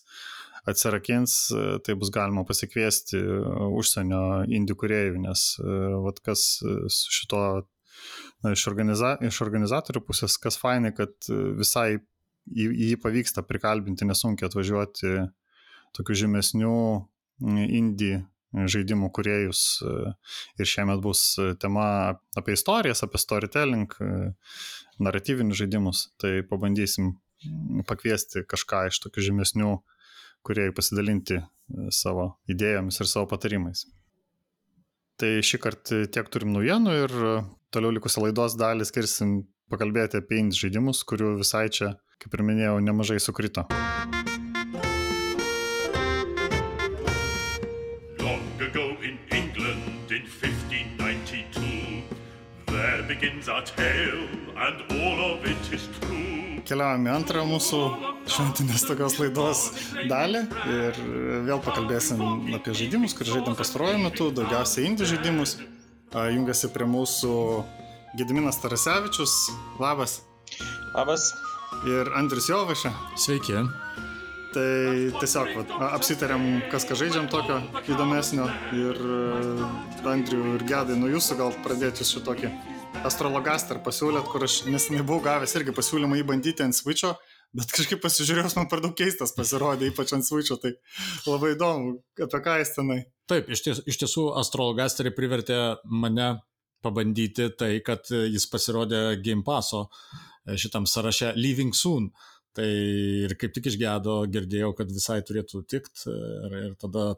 atsirakins, tai bus galima pasikviesti užsienio indų kuriejų, nes vat kas su šito na, iš, organiza, iš organizatorių pusės, kas fainai, kad e, visai į, į jį pavyksta prikalbinti nesunkiai atvažiuoti tokių žymesnių indie žaidimų kuriejus. E, ir šiemet bus tema apie istorijas, apie storytelling, e, naratyvinius žaidimus. Tai pabandysim pakviesti kažką iš tokių žymesnių kuriejų pasidalinti savo idėjomis ir savo patarimais. Tai šį kartą tiek turim naujienų ir toliau likusią laidos dalį skirsim pakalbėti apie indie žaidimus, kurių visai čia, kaip ir minėjau, nemažai sukrito. Long ago in England in 1592 There begins our tale and all of it is keliaujame antrą mūsų šventinės tokios laidos dalį ir vėl pakalbėsim apie žaidimus, kur žaidėm pastaruoju metu, daugiausiai indie žaidimus. Jungiasi prie mūsų Gediminas Tarasevičius. Labas. Labas. Ir Andrius Jovaša. Sveiki. Tai tiesiog vat, apsitarėm, kas ką žaidžiam tokio įdomesnio. Ir Andriu ir Gedai, nuo jūsų gal pradėti su tokį Astrologaster pasiūlėt, kur aš nesenai buvau gavęs irgi pasiūlymą įbandyti ant Switch'o, bet kažkaip pasižiūrėjus man per daug keistas pasirodė, ypač ant Switch'o, tai labai įdomu, apie ką jis tenai. Taip, iš, ties, iš tiesų Astrologasterį privertė mane pabandyti tai, kad jis pasirodė Game Passo e, šitam sąraše Leaving Soon. Tai ir kaip tik išgedo, girdėjau, kad visai turėtų tikt ir, ir tada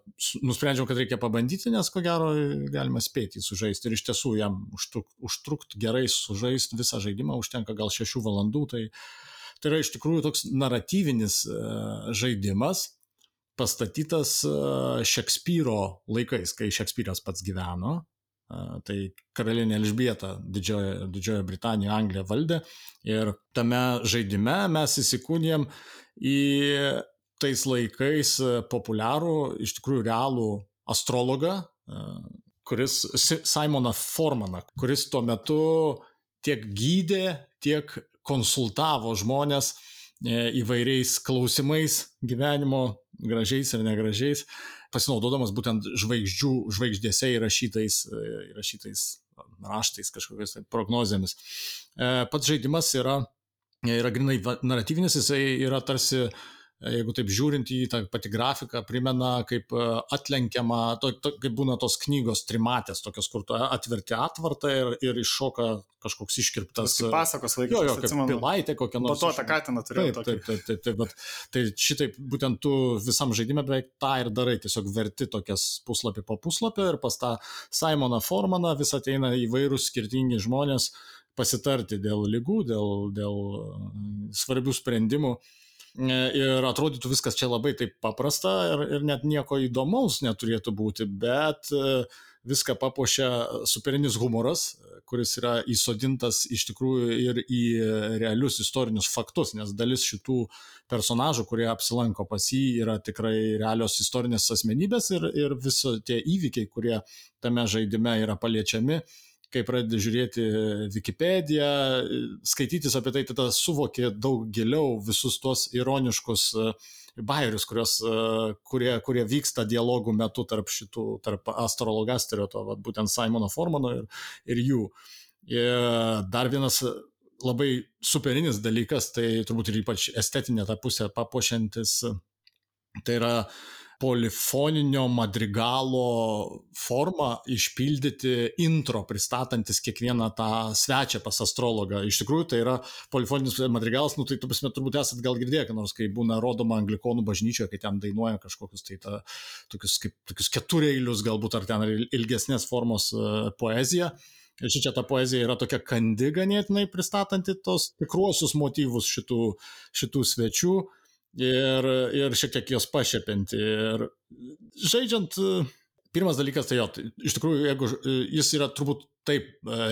nusprendžiau, kad reikia pabandyti, nes ko gero galima spėti sužaisti ir iš tiesų jam užtrukt, užtrukt gerai sužaisti visą žaidimą užtenka gal šešių valandų. Tai, tai yra iš tikrųjų toks naratyvinis uh, žaidimas, pastatytas uh, Šekspyro laikais, kai Šekspyras pats gyveno tai karalienė Elžbieta didžiojo, didžiojo Britanijoje, Anglija valdė. Ir tame žaidime mes įsikūnijom į tais laikais populiarų, iš tikrųjų realų astrologą, kuris Simoną Formaną, kuris tuo metu tiek gydė, tiek konsultavo žmonės e, įvairiais klausimais gyvenimo, gražiais ir negražiais pasinaudodamas būtent žvaigždžių, žvaigždėse įrašytais, e, įrašytais raštais, kažkokiais tai prognozėmis. E, pats žaidimas yra, yra grinai naratyvinis, jisai yra tarsi uh, jeigu taip žiūrint į tą pati grafiką, primena kaip e, atlenkiama, to, to, kaip būna tos knygos trimatės, tokios, kur tu atverti atvartą ir, ir iššoka kažkoks iškirptas. Kaip pasakos laikas. Jo, jo, kaip atsimenu, pilaitė kokia nors. To tą katiną turėjau. Taip, taip, taip, taip, taip, bet tai šitaip būtent tu visam žaidime beveik tą ir darai, tiesiog verti tokias puslapį po puslapio ir pas tą Simoną Formaną vis ateina įvairūs skirtingi žmonės pasitarti dėl lygų, dėl, dėl svarbių sprendimų. E, ir atrodytų viskas čia labai taip paprasta ir, ir net nieko įdomaus neturėtų būti, bet e, viską papuošia superinis humoras, kuris yra įsodintas iš tikrųjų ir į realius istorinius faktus, nes dalis šitų personažų, kurie apsilanko pas jį, yra tikrai realios istorinės asmenybės ir, ir visi tie įvykiai, kurie tame žaidime yra paliečiami, kai pradedi žiūrėti Wikipediją, skaitytis apie tai, tada suvoki daug giliau visus tuos ironiškus e, bairius, kurios, e, kurie, kurie vyksta dialogų metu tarp šitų, tarp astrologasterio, to vat, būtent Simono Formano ir, ir jų. Ir dar vienas labai superinis dalykas, tai turbūt ir ypač estetinė ta pusė papuošiantis, tai yra uh, polifoninio madrigalo formą išpildyti intro, pristatantis kiekvieną tą svečią pas astrologą. Iš tikrųjų, tai yra polifoninis madrigalas, nu tai tu prasme turbūt esat gal girdėję, nors kai būna rodoma anglikonų bažnyčioje, kai ten dainuoja kažkokius tai ta, tokius, kaip, tokius ketureilius galbūt ar ten ilgesnės formos uh, poeziją. Ir čia ta poezija yra tokia kandi ganėtinai pristatanti tos tikruosius motyvus šitų, šitų svečių. Uh, ir, ir šiek tiek jos pašėpinti. Ir žaidžiant, pirmas dalykas tai jo, tai iš tikrųjų, jeigu jis yra turbūt taip,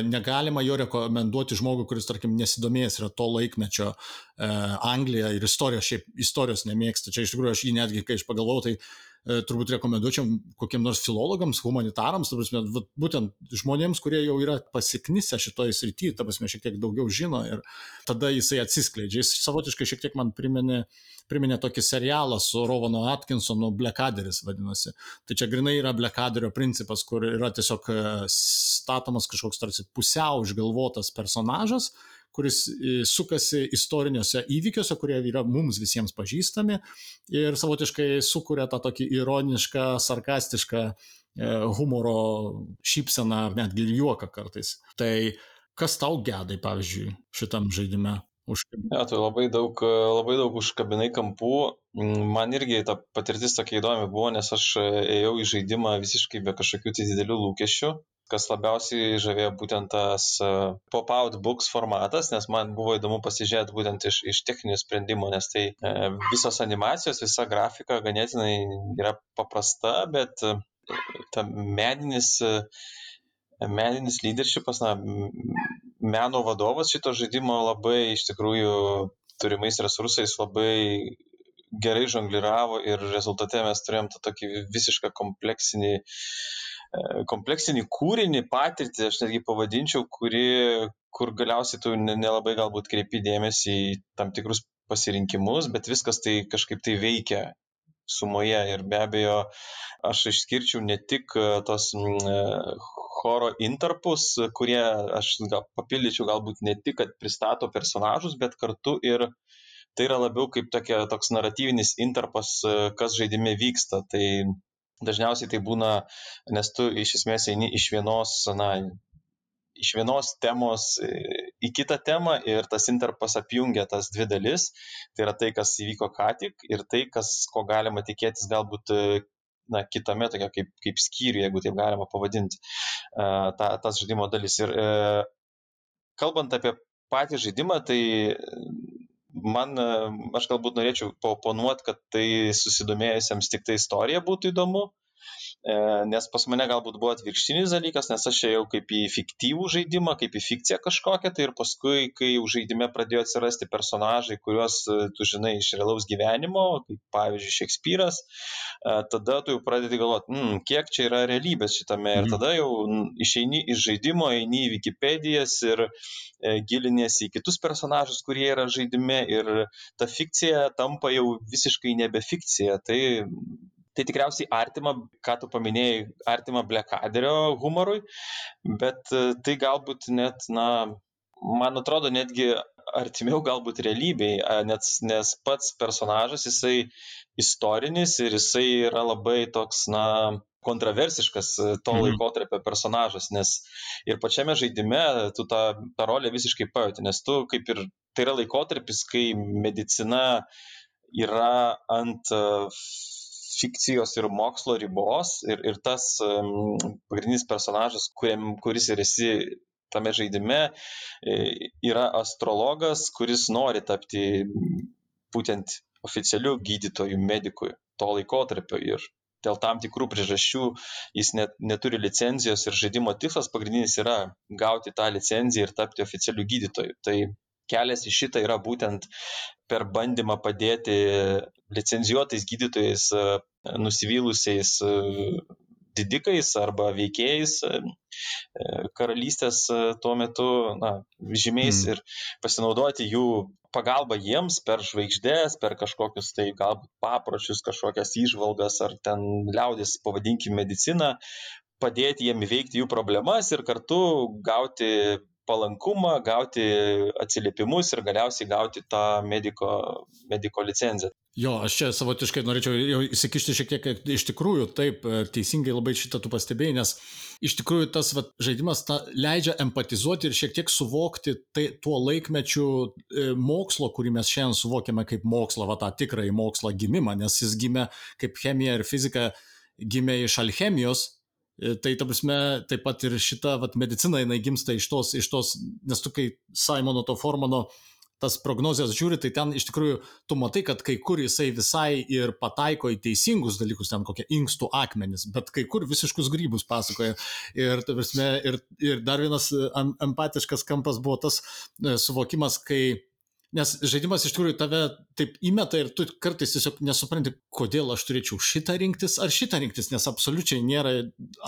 negalima jo rekomenduoti žmogui, kuris, tarkim, nesidomėjęs yra to laikmečio Anglija ir istorijos, šiaip istorijos nemėgsta. Čia iš tikrųjų aš jį netgi, kai aš pagalvojau, tai E, turbūt rekomenduočiau kokiem nors filologams, humanitarams, prasme, būtent žmonėms, kurie jau yra pasiknisę šitoje srityje, ta prasme, šiek tiek daugiau žino ir tada jisai atsiskleidžia. Jis savotiškai šiek tiek man priminė, priminė tokį serialą su Rovano Atkinsonu, Blackadderis vadinasi. Tai čia grinai yra Blackadderio principas, kur yra tiesiog e, statomas kažkoks tarsi pusiau išgalvotas personažas, kuris e, sukasi istoriniuose įvykiuose, kurie yra mums visiems pažįstami ir savotiškai sukuria tą tokį ironišką, sarkastišką e, humoro šypseną netgi ir juoką kartais. Tai kas tau gedai, pavyzdžiui, šitam žaidime? užkabinai. Ja, tai labai daug, labai daug užkabinai kampų. Man irgi ta patirtis tokia įdomi buvo, nes aš ėjau į žaidimą visiškai be kažkokių tai didelių lūkesčių kas labiausiai žavėjo būtent tas e, pop-out books formatas, nes man buvo įdomu pasižiūrėti būtent iš, iš techninių sprendimų, nes tai e, visos animacijos, visa grafika ganėtinai yra paprasta, bet e, ta medinis, medinis leadershipas, na, meno vadovas šito žaidimo labai iš tikrųjų turimais resursais labai gerai žongliravo ir rezultate mes turėjom tą tokį visišką kompleksinį uh, E, kompleksinį kūrinį, patirtį, aš netgi pavadinčiau, kuri, kur galiausiai tu nelabai galbūt kreipi dėmesį į tam tikrus pasirinkimus, bet viskas tai kažkaip tai veikia sumoje ir be abejo aš išskirčiau ne tik e, tos e, choro interpus, kurie, aš gal papildyčiau, galbūt ne tik, kad pristato personažus, bet kartu ir tai yra labiau kaip tokia, toks naratyvinis interpas, kas žaidime vyksta. Tai dažniausiai tai būna, nes tu iš esmės eini iš vienos, na, iš vienos temos į kitą temą ir tas interpas apjungia tas dvi dalis. Tai yra tai, kas įvyko ką tik ir tai, kas, ko galima tikėtis galbūt na, kitame tokia kaip, kaip skyriuje, jeigu taip galima pavadinti, ta, tas žaidimo dalis. Ir e, kalbant apie patį žaidimą, tai man, aš galbūt norėčiau oponuoti, kad tai susidomėjusiems tik tai istorija būtų įdomu, E, nes pas mane galbūt buvo atvirkštinis dalykas, nes aš ėjau kaip į fiktyvų žaidimą, kaip į fikciją kažkokią, tai ir paskui, kai jau žaidime pradėjo atsirasti personažai, kuriuos e, tu žinai iš realaus gyvenimo, kaip pavyzdžiui Šekspyras, e, tada tu jau pradedi galvoti, mm, kiek čia yra realybės šitame ir mhm. tada jau išeini iš žaidimo, eini į Wikipedijas ir giliniesi į kitus personažus, kurie yra žaidime ir ta fikcija tampa jau visiškai nebe fikcija. Tai tai tikriausiai artima, ką tu paminėjai, artima Blackadderio humorui, bet e, tai galbūt net, na, man atrodo, netgi artimiau galbūt realybei, nes, nes pats personažas jisai istorinis ir jisai yra labai toks, na, kontroversiškas e, to mhm. laikotarpio personažas, nes ir pačiame žaidime tu tą, tą rolę visiškai pajauti, nes tu kaip ir tai yra laikotarpis, kai medicina yra ant fikcijos ir mokslo ribos ir, ir tas pagrindinis personažas, kuriam, kuris ir esi tame žaidime, e, yra astrologas, kuris nori tapti būtent oficialiu gydytoju, medikui to laikotarpio ir dėl tam tikrų priežasčių jis net neturi licenzijos ir žaidimo tikslas pagrindinis yra gauti tą licenciją ir tapti oficialiu gydytoju. Tai kelias į šitą yra būtent per bandymą padėti licenzijuotais gydytojais e, nusivylusiais e, didikais arba veikėjais e, karalystės tuo metu na, žymiais mm. ir pasinaudoti jų pagalba jiems per žvaigždės, per kažkokius tai galbūt papročius, kažkokias išvalgas ar ten liaudės, pavadinkim, mediciną, padėti jiem įveikti jų problemas ir kartu gauti palankumą, gauti atsiliepimus ir galiausiai gauti tą mediko, mediko licenciją. Jo, aš čia savotiškai norėčiau jau įsikišti šiek tiek, kad iš tikrųjų taip, teisingai labai šitą tu pastebėjai, nes iš tikrųjų tas va, žaidimas ta, leidžia empatizuoti ir šiek tiek suvokti tai, tuo laikmečiu e, mokslo, kurį mes šiandien suvokiame kaip mokslą, va tą tikrąjį mokslo gimimą, nes jis gimė kaip chemija ir fizika, gimė iš alchemijos, E, tai ta prasme, taip pat ir šita vat, medicina, jinai gimsta iš tos, iš tos, nes tu kai Simono to Formano tas prognozijas žiūri, tai ten iš tikrųjų tu matai, kad kai kur jisai visai ir pataiko į teisingus dalykus, ten kokie inkstų akmenys, bet kai kur visiškus grybus pasakoja. Ir, prasme, ir, ir dar vienas empatiškas kampas buvo tas e, suvokimas, kai Nes žaidimas iš tikrųjų tave taip įmeta ir tu kartais tiesiog nesupranti, kodėl aš turėčiau šitą rinktis ar šitą rinktis, nes absoliučiai nėra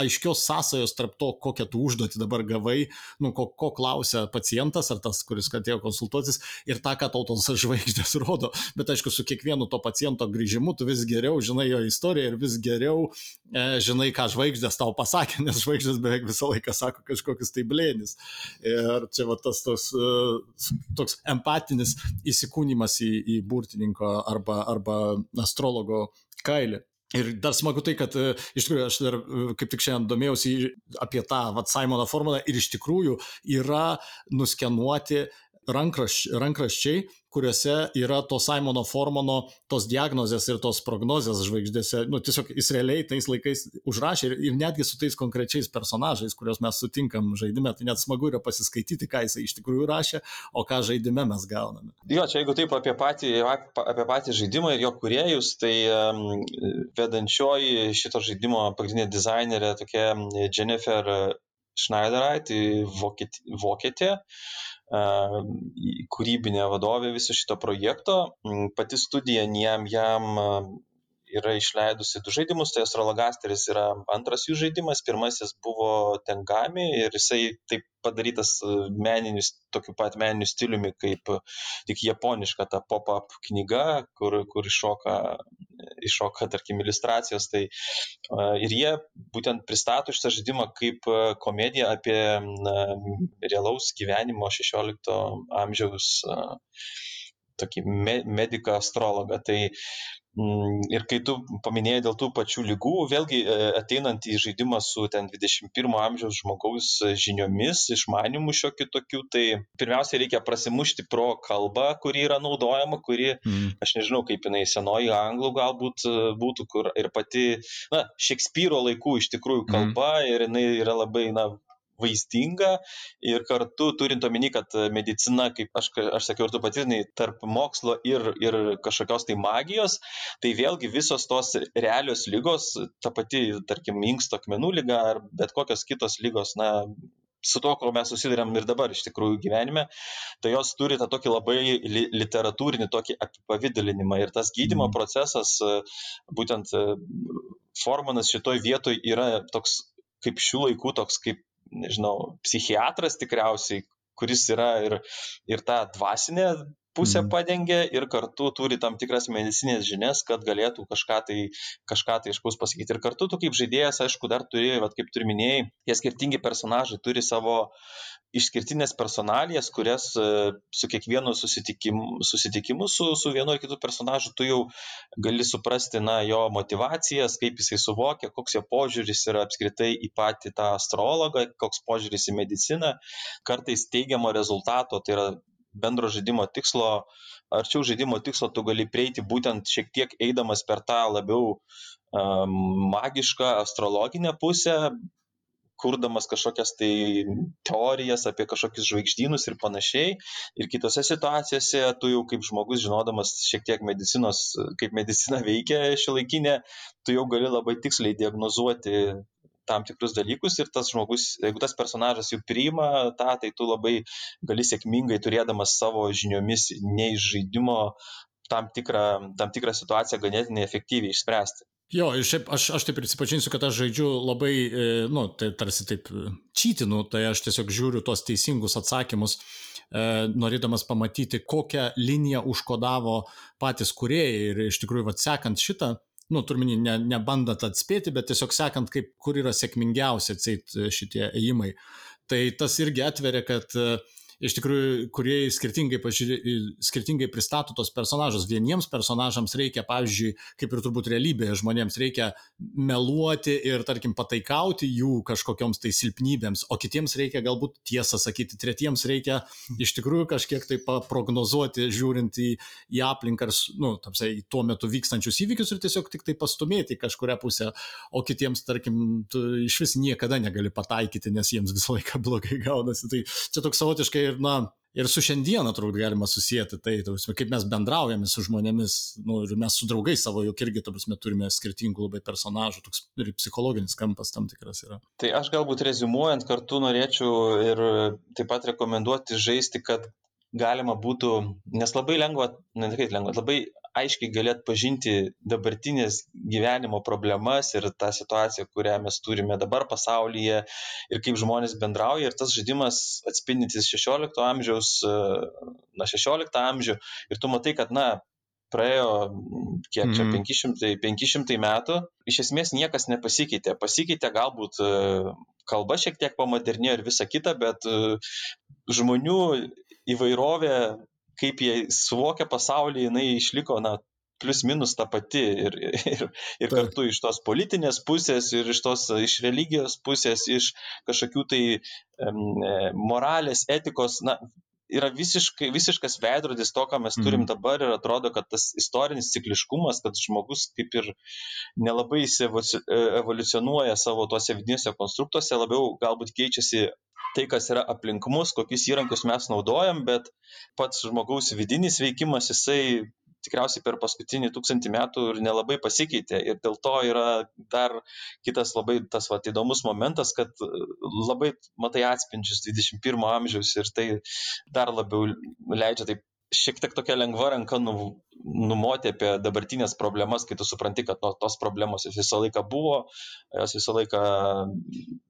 aiškios sąsajos tarp to, kokią tu užduotį dabar gavai, nu, ko, ko klausia pacientas ar tas, kuris atėjo konsultuotis ir tą, ką tau tos žvaigždės rodo. Bet aišku, su kiekvienu to paciento grįžimu tu vis geriau žinai jo istoriją ir vis geriau e, žinai, ką žvaigždės tau pasakė, nes žvaigždės beveik visą laiką sako kažkokius tai blėnis. Ir čia va tas tos, e, toks empatinis didelis įsikūnymas į, į burtininko arba, arba astrologo kailį. Ir dar smagu tai, kad e, iš tikrųjų aš dar e, kaip tik šiandien domėjausi apie tą vat, Simono formulę ir iš tikrųjų yra nuskenuoti rankraš, rankraščiai, kuriuose yra to Simono Formano tos diagnozės ir tos prognozės žvaigždėse. Nu, tiesiog jis realiai tais laikais užrašė ir, ir netgi su tais konkrečiais personažais, kuriuos mes sutinkam žaidime, tai net smagu yra pasiskaityti, ką jis iš tikrųjų rašė, o ką žaidime mes gauname. Jo, čia jeigu taip apie patį, apie patį žaidimą ir jo kuriejus, tai um, vedančioji šito žaidimo pagrindinė dizainerė tokia Jennifer Schneiderite, vokietė. vokietė kūrybinė vadovė viso šito projekto. Mm, pati studija jam, jam yra išleidusi du žaidimus, tai Astrologasteris yra antras jų žaidimas, pirmasis buvo Tengami ir jisai taip padarytas e, meniniu, tokiu pat meniniu stiliumi kaip tik japoniška ta pop-up knyga, kur, kur iššoka, iššoka, tarkim, iliustracijos. Tai, e, ir jie būtent pristato šitą žaidimą kaip e, komediją apie na, realaus gyvenimo 16 amžiaus tokį me, mediką astrologą. Tai ir kai tu paminėjai dėl tų pačių lygų, vėlgi e, ateinant į žaidimą su ten 21 amžiaus žmogaus žiniomis, išmanimu šiokiu tokiu, tai pirmiausia reikia prasimušti pro kalbą, kuri yra naudojama, kuri, mm. aš nežinau, kaip jinai senoji anglų galbūt e, būtų, kur ir pati, na, Šekspyro laikų iš tikrųjų mhm. kalba mm. ir jinai yra labai, na, vaizdinga ir kartu turint omeny, kad medicina, kaip aš, aš sakiau ir tu patvirtinai, tarp mokslo ir, ir kažkokios tai magijos, tai vėlgi visos tos realios lygos, ta pati, tarkim, inksto akmenų lyga ar bet kokios kitos lygos, na, su to, ko mes susidurėm ir dabar iš tikrųjų gyvenime, tai jos turi tą tokį labai li literatūrinį tokį apipavydalinimą. Ir tas gydymo mm. procesas, būtent Formanas šitoj vietoj yra toks kaip šių laikų, toks kaip nežinau, psichiatras tikriausiai, kuris yra ir, ir tą dvasinę pusę mhm. padengia ir kartu turi tam tikras medicinės žinias, kad galėtų kažką tai, kažką tai iškus pasakyti. Ir kartu tu kaip žaidėjas, aišku, dar turi, vat, kaip tu minėjai, tie skirtingi personažai turi savo išskirtinės personalijas, kurias e, su kiekvienu susitikimu, susitikimu su, su vienu ar kitu personažu tu jau gali suprasti, na, jo motivacijas, kaip jisai suvokia, koks jo požiūris yra apskritai į patį tą astrologą, koks požiūris į mediciną, kartais teigiamo rezultato, tai yra bendro žaidimo tikslo, arčiau žaidimo tikslo tu gali prieiti būtent šiek tiek eidamas per tą labiau um, magišką astrologinę pusę, kurdamas kažkokias tai teorijas apie kažkokius žvaigždynus ir panašiai. Ir kitose situacijose tu jau kaip žmogus, žinodamas šiek tiek medicinos, kaip medicina veikia šilaikinė, tu jau gali labai tiksliai diagnozuoti tam tikrus dalykus ir tas žmogus, jeigu tas personažas jau priima tą, tai tu labai gali sėkmingai turėdamas savo žiniomis ne iš žaidimo tam tikrą, tam tikrą situaciją ganėtinai efektyviai išspręsti. Jo, ir šiaip aš, aš taip prisipažinsiu, kad aš žaidžiu labai, e, nu, tai tarsi taip e, čytinu, tai aš tiesiog žiūriu tuos teisingus atsakymus, e, norėdamas pamatyti, kokią liniją užkodavo patys kuriejai ir iš tikrųjų, vad sekant šitą, nu, turminį, ne, nebandant atspėti, bet tiesiog sekant, kaip, kur yra sėkmingiausia atseit šitie ėjimai. Tai tas irgi atveria, kad uh, iš tikrųjų kūrėjai skirtingai, pažiūrė, skirtingai pristato tos personažus. Vieniems personažams reikia, pavyzdžiui, kaip ir turbūt realybėje, žmonėms reikia meluoti ir, tarkim, pataikauti jų kažkokioms tai silpnybėms, o kitiems reikia galbūt tiesą sakyti, tretiems reikia iš tikrųjų kažkiek tai prognozuoti, žiūrint į, į aplinką, ar, nu, tapsai, į tuo metu vykstančius įvykius ir tiesiog tik tai pastumėti kažkuria pusė, o kitiems, tarkim, iš vis niekada negali pataikyti, nes jiems visą laiką blogai gaunasi. Tai čia toks savotiškai ir, na, ir su šiandieną turbūt galima susijęti tai, tausime, kaip mes bendraujame su žmonėmis, nu, ir mes su draugais savo juk irgi, tausime, turime skirtingų labai personažų, toks ir psichologinis kampas tam tikras yra. Tai aš galbūt rezumuojant kartu norėčiau ir taip pat rekomenduoti žaisti, kad galima būtų, nes labai lengva, ne tik lengva, labai aiškiai gali atpažinti dabartinės gyvenimo problemas ir tą situaciją, kurią mes turime dabar pasaulyje ir kaip žmonės bendrauja. Ir tas žaidimas atspindintis 16 amžiaus, na, 16 amžių ir tu matai, kad, na, praėjo, kiek čia, 500, mhm. 500 metų, iš esmės niekas nepasikeitė. Pasikeitė galbūt kalba šiek tiek pamodernėjo ir visa kita, bet žmonių įvairovė kaip jie suvokia pasaulį, jinai išliko, na, plius minus ta pati ir, ir, ir kartu iš tos politinės pusės ir iš tos iš religijos pusės, iš kažkokių tai um, moralės, etikos, na, yra visiškai, visiškas veidrodis to, ką mes turim mm. dabar ir atrodo, kad tas istorinis cikliškumas, kad žmogus kaip ir nelabai evoliucionuoja savo tuose vidiniuose konstruktuose, labiau galbūt keičiasi tai, kas yra aplink mus, kokius įrankius mes naudojam, bet pats žmogaus vidinis veikimas, jisai tikriausiai per paskutinį tūkstantį metų ir nelabai pasikeitė. Ir dėl to yra dar kitas labai tas vat, įdomus momentas, kad labai matai atspindžius 21 amžiaus ir tai dar labiau leidžia taip šiek tiek tokia lengva ranka nu, numoti apie dabartinės problemas, kai tu supranti, kad nu, tos problemos visą laiką buvo, jos visą laiką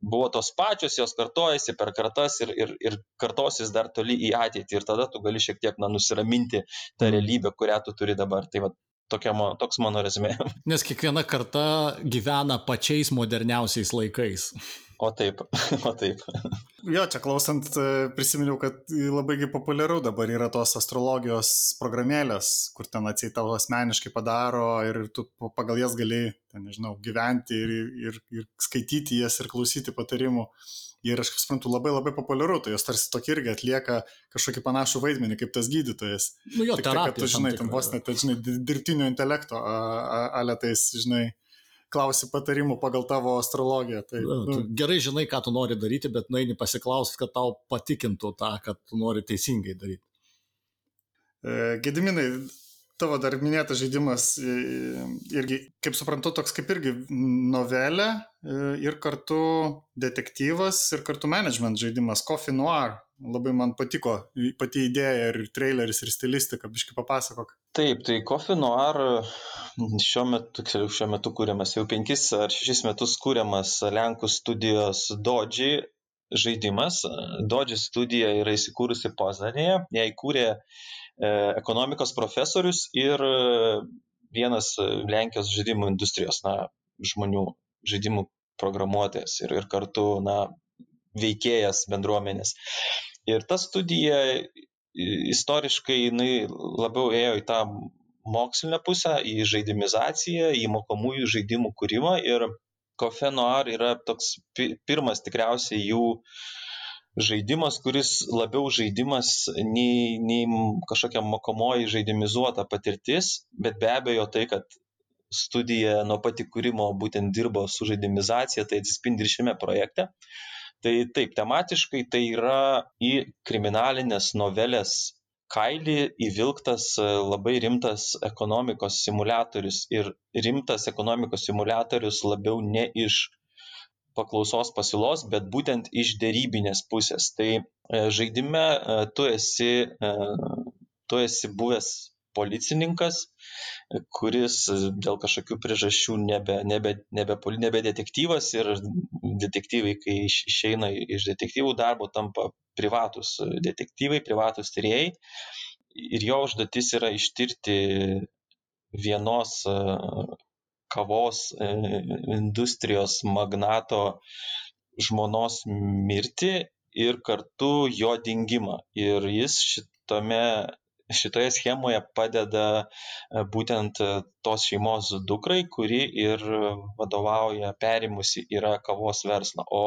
buvo tos pačios, jos kartojasi per kartas ir, ir, ir kartosis dar toli į ateitį ir tada tu gali šiek tiek na, nusiraminti tą realybę, kurią tu turi dabar. Tai va, tokia, toks mano rezumė. Nes kiekviena karta gyvena pačiais moderniausiais laikais. O taip, o taip. Jo, čia klausant, e, prisiminiau, kad labai populiaru dabar yra tos astrologijos programėlės, kur ten atsiai tavo asmeniškai padaro ir tu pagal jas gali, ten, nežinau, gyventi ir, ir, ir skaityti jas ir klausyti patarimų. Ir aš kaip suprantu, labai labai populiaru, tai jos tarsi tokia irgi atlieka kažkokį panašų vaidmenį kaip tas gydytojas. Nu jo, tai, kad tu žinai, ten vos net, žinai, dirbtinio intelekto, alėtais, žinai, klausi patarimų pagal tavo astrologiją. Tai, nu. Gerai žinai, ką tu nori daryti, bet nueini pasiklausti, kad tau patikintų tą, kad tu nori teisingai daryti. E, Gediminai, tavo dar minėtas žaidimas irgi, kaip suprantu, toks kaip irgi novelė ir kartu detektyvas ir kartu management žaidimas Coffee Noir. Labai man patiko pati idėja ir traileris ir stilistika, biškai papasakok. Taip, tai Coffee Noir šiuo metu, šiuo metu kūriamas, jau penkis ar šešis metus kūriamas Lenkų studijos Dodži žaidimas. Dodži studija yra įsikūrusi Poznanėje, ją įkūrė ekonomikos profesorius ir vienas Lenkijos žaidimų industrijos na, žmonių, žaidimų programuotojas ir, ir kartu na, veikėjas bendruomenės. Ir ta studija istoriškai jinai labiau ėjo į tą mokslinę pusę, į žaidimizaciją, į mokomųjų žaidimų kūrimą ir Coffee Noir yra toks pirmas tikriausiai jų žaidimas, kuris labiau žaidimas nei, nei kažkokia mokomoji žaidimizuota patirtis, bet be abejo tai, kad studija nuo pat įkūrimo būtent dirbo su žaidimizacija, tai atsispindi ir šiame projekte. Tai taip, tematiškai tai yra į kriminalinės novelės kailį įvilktas labai rimtas ekonomikos simulatorius ir rimtas ekonomikos simulatorius labiau ne iš paklausos pasiūlos, bet būtent iš dėrybinės pusės. Tai e, žaidime e, tu esi, tu esi buvęs policininkas, kuris dėl kažkokių priežasčių nebe, nebe, nebe, nebe detektyvas ir detektyvai, kai išeina iš detektyvų darbo, tampa privatus detektyvai, privatus tyrėjai. Ir jo užduotis yra ištirti vienos kavos industrijos magnato žmonos mirtį ir kartu jo dingimą. Ir jis šitame šitoje schemoje padeda e, būtent e, tos šeimos dukrai, kuri ir vadovauja, perimusi yra kavos verslą. O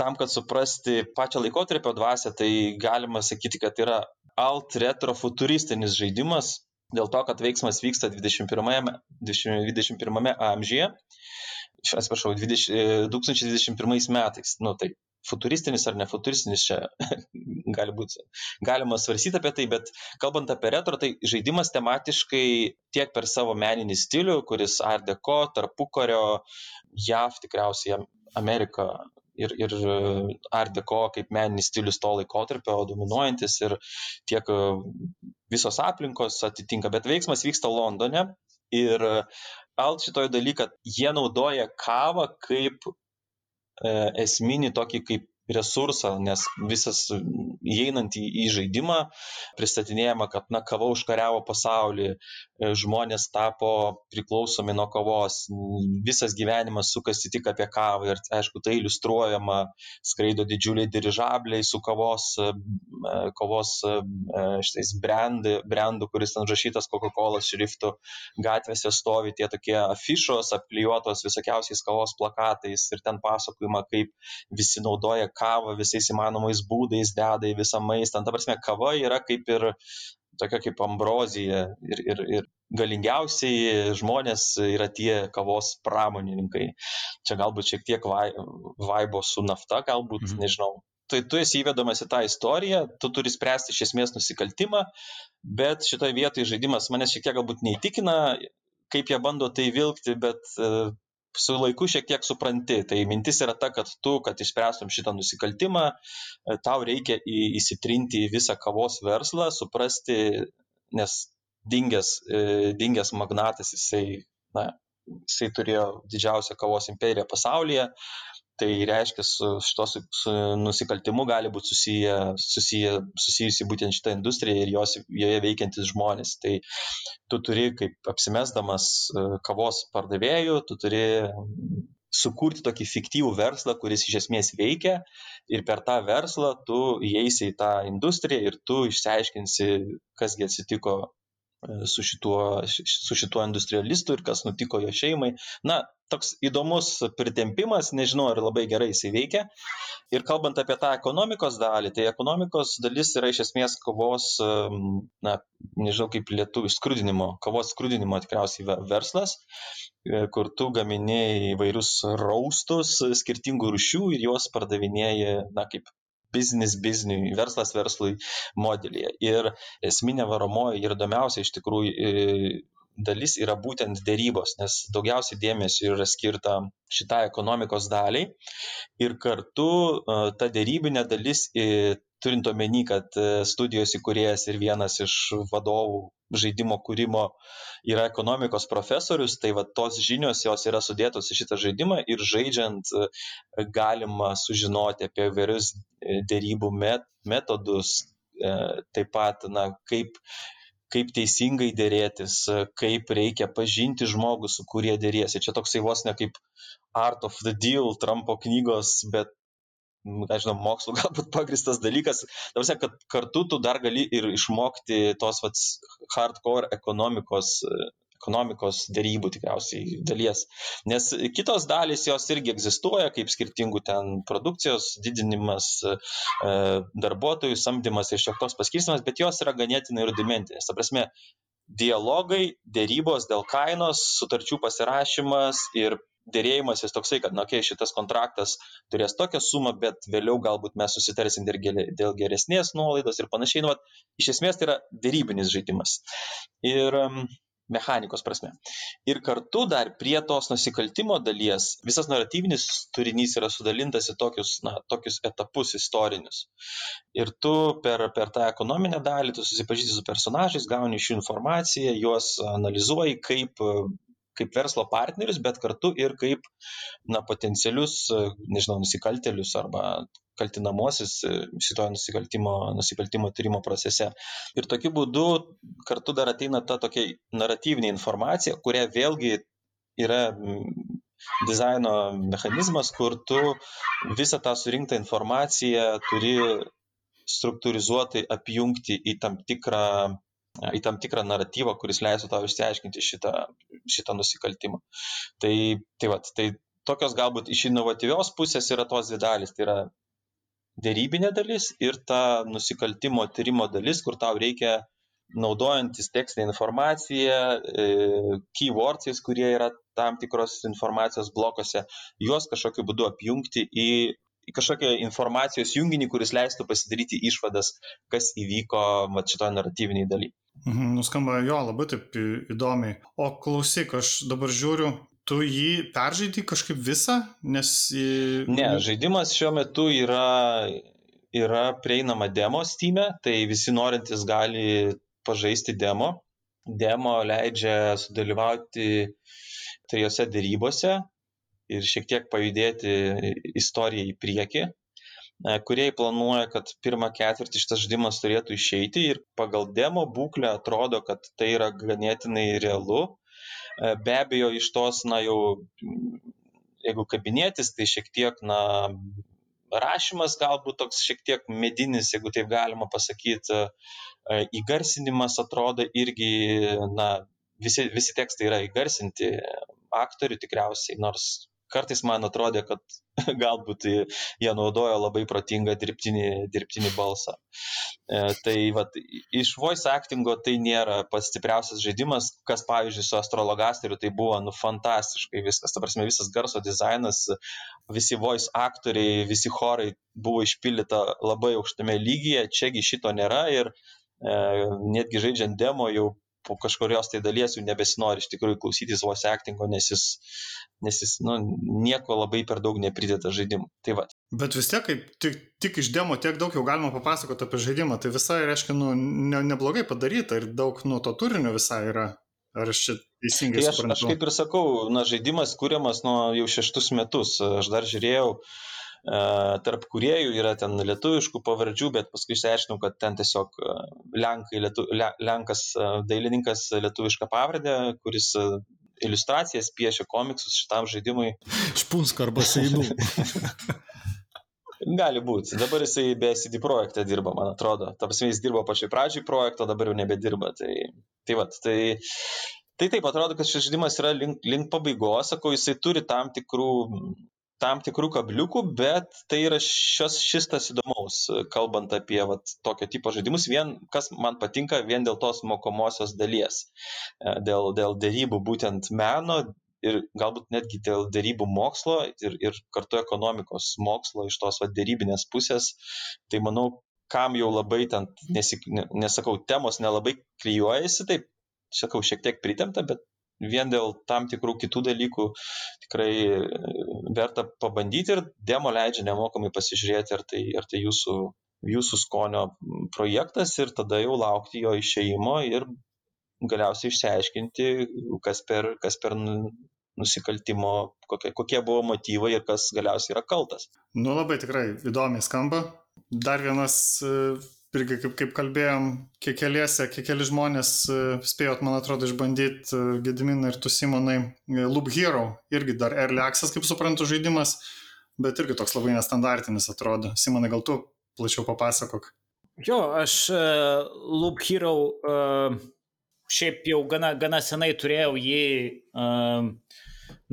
tam, kad suprasti pačią laikotarpio dvasę, tai galima sakyti, kad yra alt retro futuristinis žaidimas, dėl to, kad veiksmas vyksta 21, 21 amžiuje, atsiprašau, 20, 2021 metais. Nu, tai futuristinis ar nefuturistinis čia gali būti, galima svarsyti apie tai, bet kalbant apie retro, tai žaidimas tematiškai tiek per savo meninį stilių, kuris Art Deco, tarpukario, JAV tikriausiai Amerika ir, ir Art Deco kaip meninis stilius to laikotarpio dominuojantis ir tiek visos aplinkos atitinka, bet veiksmas vyksta Londone ir alt šitoj daly, kad jie naudoja kavą kaip E, esminį tokį kaip resursą, nes visas įeinant į, į žaidimą pristatinėjama, kad na, kava užkariavo pasaulį, e, žmonės tapo priklausomi nuo kavos, visas gyvenimas sukasi tik apie kavą ir aišku, tai iliustruojama, skraido didžiuliai dirižabliai su kavos, e, kavos šitais brandų, brandų, kuris ten užrašytas Coca-Cola šriftu, gatvėse stovi tie tokie afišos apklijuotos visokiausiais kavos plakatais ir ten pasakojama, kaip visi naudoja kavą visais įmanomais būdais, deda į visą maistą. Ta prasme, kava yra kaip ir tokia kaip ambrozija ir, ir, ir galingiausiai žmonės yra tie kavos pramonininkai. Čia galbūt šiek tiek vai, vaibo su nafta, galbūt, mhm. nežinau. Tai tu esi įvedamas į tą istoriją, tu turi spręsti iš esmės nusikaltimą, bet šitoje vietoje žaidimas manęs šiek tiek galbūt neįtikina, kaip jie bando tai vilkti, bet su laiku šiek tiek supranti. Tai mintis yra ta, kad tu, kad išspręstum šitą nusikaltimą, e, tau reikia įsitrinti į visą kavos verslą, suprasti, nes dingęs, e, dingęs magnatas, jisai, na, jisai turėjo didžiausią kavos imperiją pasaulyje, tai reiškia su šito su, su nusikaltimu gali būti susiję, susiję, susijusi būtent šitą industriją ir jos, joje veikiantis žmonės. Tai tu turi, kaip apsimesdamas e, kavos pardavėjų, tu turi sukurti tokį fiktyvų verslą, kuris iš esmės veikia ir per tą verslą tu įeisi į tą industriją ir tu išsiaiškinsi, kasgi atsitiko su šituo, su šituo industrialistu ir kas nutiko jo šeimai. Na, toks įdomus pritempimas, nežinau, ar labai gerai jisai veikia. Ir kalbant apie tą ekonomikos dalį, tai ekonomikos dalis yra iš esmės kovos, na, nežinau kaip lietuvių, skrudinimo, kovos skrudinimo tikriausiai verslas, e, kur tu gamini įvairius raustus skirtingų rušių ir juos pardavinėji, na, kaip biznis bizniui, verslas verslui modelyje. Ir esminė varomoji ir įdomiausia iš tikrųjų e, dalis yra būtent dėrybos, nes daugiausiai dėmesio yra skirta šitai ekonomikos daliai ir kartu e, ta dėrybinė dalis, e, turint omeny, kad studijos įkūrėjas ir vienas iš vadovų žaidimo kūrimo yra ekonomikos profesorius, tai va tos žinios jos yra sudėtos į šitą žaidimą ir žaidžiant e, galima sužinoti apie vairius e, dėrybų metodus, e, taip pat, na, kaip kaip teisingai dėrėtis, kaip reikia pažinti žmogų, su kurie dėrėsi. Čia toksai vos ne kaip Art of the Deal Trumpo knygos, bet nežinau, mokslu galbūt pagristas dalykas, tavsia, kad kartu tu dar gali ir išmokti tos vat, hardcore ekonomikos ekonomikos dėrybų tikriausiai dalies. Nes kitos dalys jos irgi egzistuoja, kaip skirtingų ten produkcijos didinimas, e, darbuotojų samdymas ir šiek toks paskirstimas, bet jos yra ganėtinai rudimentinės. Ta prasme, dialogai, dėrybos dėl kainos, sutarčių pasirašymas ir dėrėjimasis toksai, kad, na, okei, okay, šitas kontraktas turės tokią sumą, bet vėliau galbūt mes susitarsim dėl geresnės nuolaidos ir panašiai. Nu, vat, iš esmės tai yra dėrybinis žaidimas. Ir um, mechanikos prasme. Ir kartu dar prie tos nusikaltimo dalies visas naratyvinis turinys yra sudalintas į tokius, na, tokius etapus istorinius. Ir tu per, per tą ekonominę dalį, tu susipažįsti su personažais, gauni iš jų informaciją, juos analizuoji, kaip kaip verslo partnerius, bet kartu ir kaip na, potencialius, nežinau, nusikaltelius arba kaltinamosius šito nusikaltimo, nusikaltimo tyrimo procese. Ir tokiu būdu kartu dar ateina ta tokia naratyvinė informacija, kuria vėlgi yra dizaino mechanizmas, kur tu visą tą surinktą informaciją turi struktūrizuotai apjungti į tam tikrą į tam tikrą naratyvą, kuris leistų tau išsiaiškinti šitą, šitą nusikaltimą. Tai, tai, vat, tai tokios galbūt iš inovatyvios pusės yra tos dvi dalis. Tai yra dėrybinė dalis ir ta nusikaltimo tyrimo dalis, kur tau reikia naudojantis tekstinę informaciją, e, keywordsais, kurie yra tam tikros informacijos blokose, juos kažkokiu būdu apjungti į į kažkokią informacijos junginį, kuris leistų pasidaryti išvadas, kas įvyko šitoje naratyviniai daly. Mhm, nuskamba jo labai taip įdomiai. O klausyk, aš dabar žiūriu, tu jį peržaidai kažkaip visą, nes... Ne, žaidimas šiuo metu yra, yra prieinama demo Steam, e, tai visi norintys gali pažaisti demo. Demo leidžia sudalyvauti trijose dėrybose, ir šiek tiek pajudėti istoriją į priekį. E, Kuriejai planuoja, kad pirmą ketvirtį šitas žaidimas turėtų išeiti ir pagal demo būklę atrodo, kad tai yra ganėtinai realu. E, be abejo, iš tos, na jau, jeigu kabinėtis, tai šiek tiek, na, rašymas galbūt toks šiek tiek medinis, jeigu taip galima pasakyti, e, įgarsinimas atrodo irgi, na, visi, visi tekstai yra įgarsinti aktorių tikriausiai, nors kartais man atrodė, kad galbūt jie naudojo labai protingą dirbtinį, dirbtinį balsą. E, tai vat, iš voice actingo tai nėra pats stipriausias žaidimas, kas pavyzdžiui su astrologasteriu tai buvo nu fantastiškai viskas. Ta prasme, visas garso dizainas, visi voice aktoriai, visi chorai buvo išpildyta labai aukštame lygyje, čiagi šito nėra ir e, netgi žaidžiant demo jau po kažkurios tai dalies jau nebesinori iš tikrųjų klausytis voice actingo, nes jis, nes jis nu, nieko labai per daug neprideda žaidimui. Tai va. Bet vis tiek, kaip tik, tik iš demo tiek daug jau galima papasakoti apie žaidimą, tai visai, reiškia, nu, ne, neblogai padaryta ir daug nuo to turinio visai yra. Ar aš čia teisingai tai aš, suprantu? aš kaip ir sakau, na, žaidimas kūriamas nuo jau šeštus metus. Aš dar žiūrėjau, e, tarp kuriejų yra ten lietuviškų pavardžių, bet paskui išsiaiškinau, kad ten tiesiog e, Lenkai, lietu, le, Lenkas e, dailininkas lietuvišką pavardę, kuris iliustracijas piešia komiksus šitam žaidimui. Špunska arba Seinų. Gali būti. Dabar jisai be CD projekte dirba, man atrodo. Ta prasme, jis dirbo pačioj pradžioj projekto, dabar jau nebedirba. Tai, tai, vat, tai, tai taip atrodo, kad šis žaidimas yra link, link pabaigos, sakau, jisai turi tam tikrų, tam tikrų kabliukų, bet tai yra šis, šis tas įdomaus, kalbant apie vat, tokio tipo žaidimus, vien, kas man patinka, vien dėl tos mokomosios dalies, dėl, dėl dėrybų būtent meno, ir galbūt netgi dėl dėrybų mokslo ir, ir kartu ekonomikos mokslo iš tos va, dėrybinės pusės, tai manau, kam jau labai ten, nesik, nesakau, temos nelabai klyjuojasi, taip, sakau, šiek tiek pritemta, bet vien dėl tam tikrų kitų dalykų tikrai verta pabandyti ir demo leidžia nemokamai pasižiūrėti, ar tai, ar tai jūsų, jūsų skonio projektas ir tada jau laukti jo išeimo ir galiausiai išsiaiškinti, kas per, kas per nusikaltimo, kokie, kokie buvo motyvai ir kas galiausiai yra kaltas. Nu labai tikrai įdomiai skamba. Dar vienas, e, irgi kaip, kaip kalbėjom, kiek keliese, kiek keli žmonės e, spėjot, man atrodo, išbandyti e, Gediminą ir tu Simonai Loop Hero, irgi dar Early Access, kaip suprantu, žaidimas, bet irgi toks labai nestandartinis atrodo. Simonai, gal tu plačiau papasakok. Jo, aš uh, Loop Hero uh, šiaip jau gana, gana senai turėjau jį uh,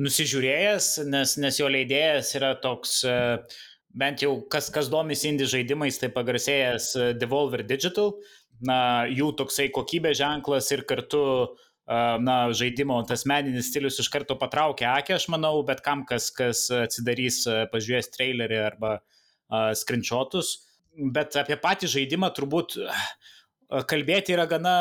nusižiūrėjęs, nes, nes jo leidėjas yra toks, uh, bent jau kas, kas domisi indie žaidimais, tai pagarsėjęs Devolver Digital, na, jų toksai kokybė ženklas ir kartu uh, na, žaidimo tas meninis stilius iš karto patraukia akį, aš manau, bet kam, kas, kas atsidarys, pažiūrės trailerį arba screenshotus. Bet apie patį žaidimą turbūt kalbėti yra gana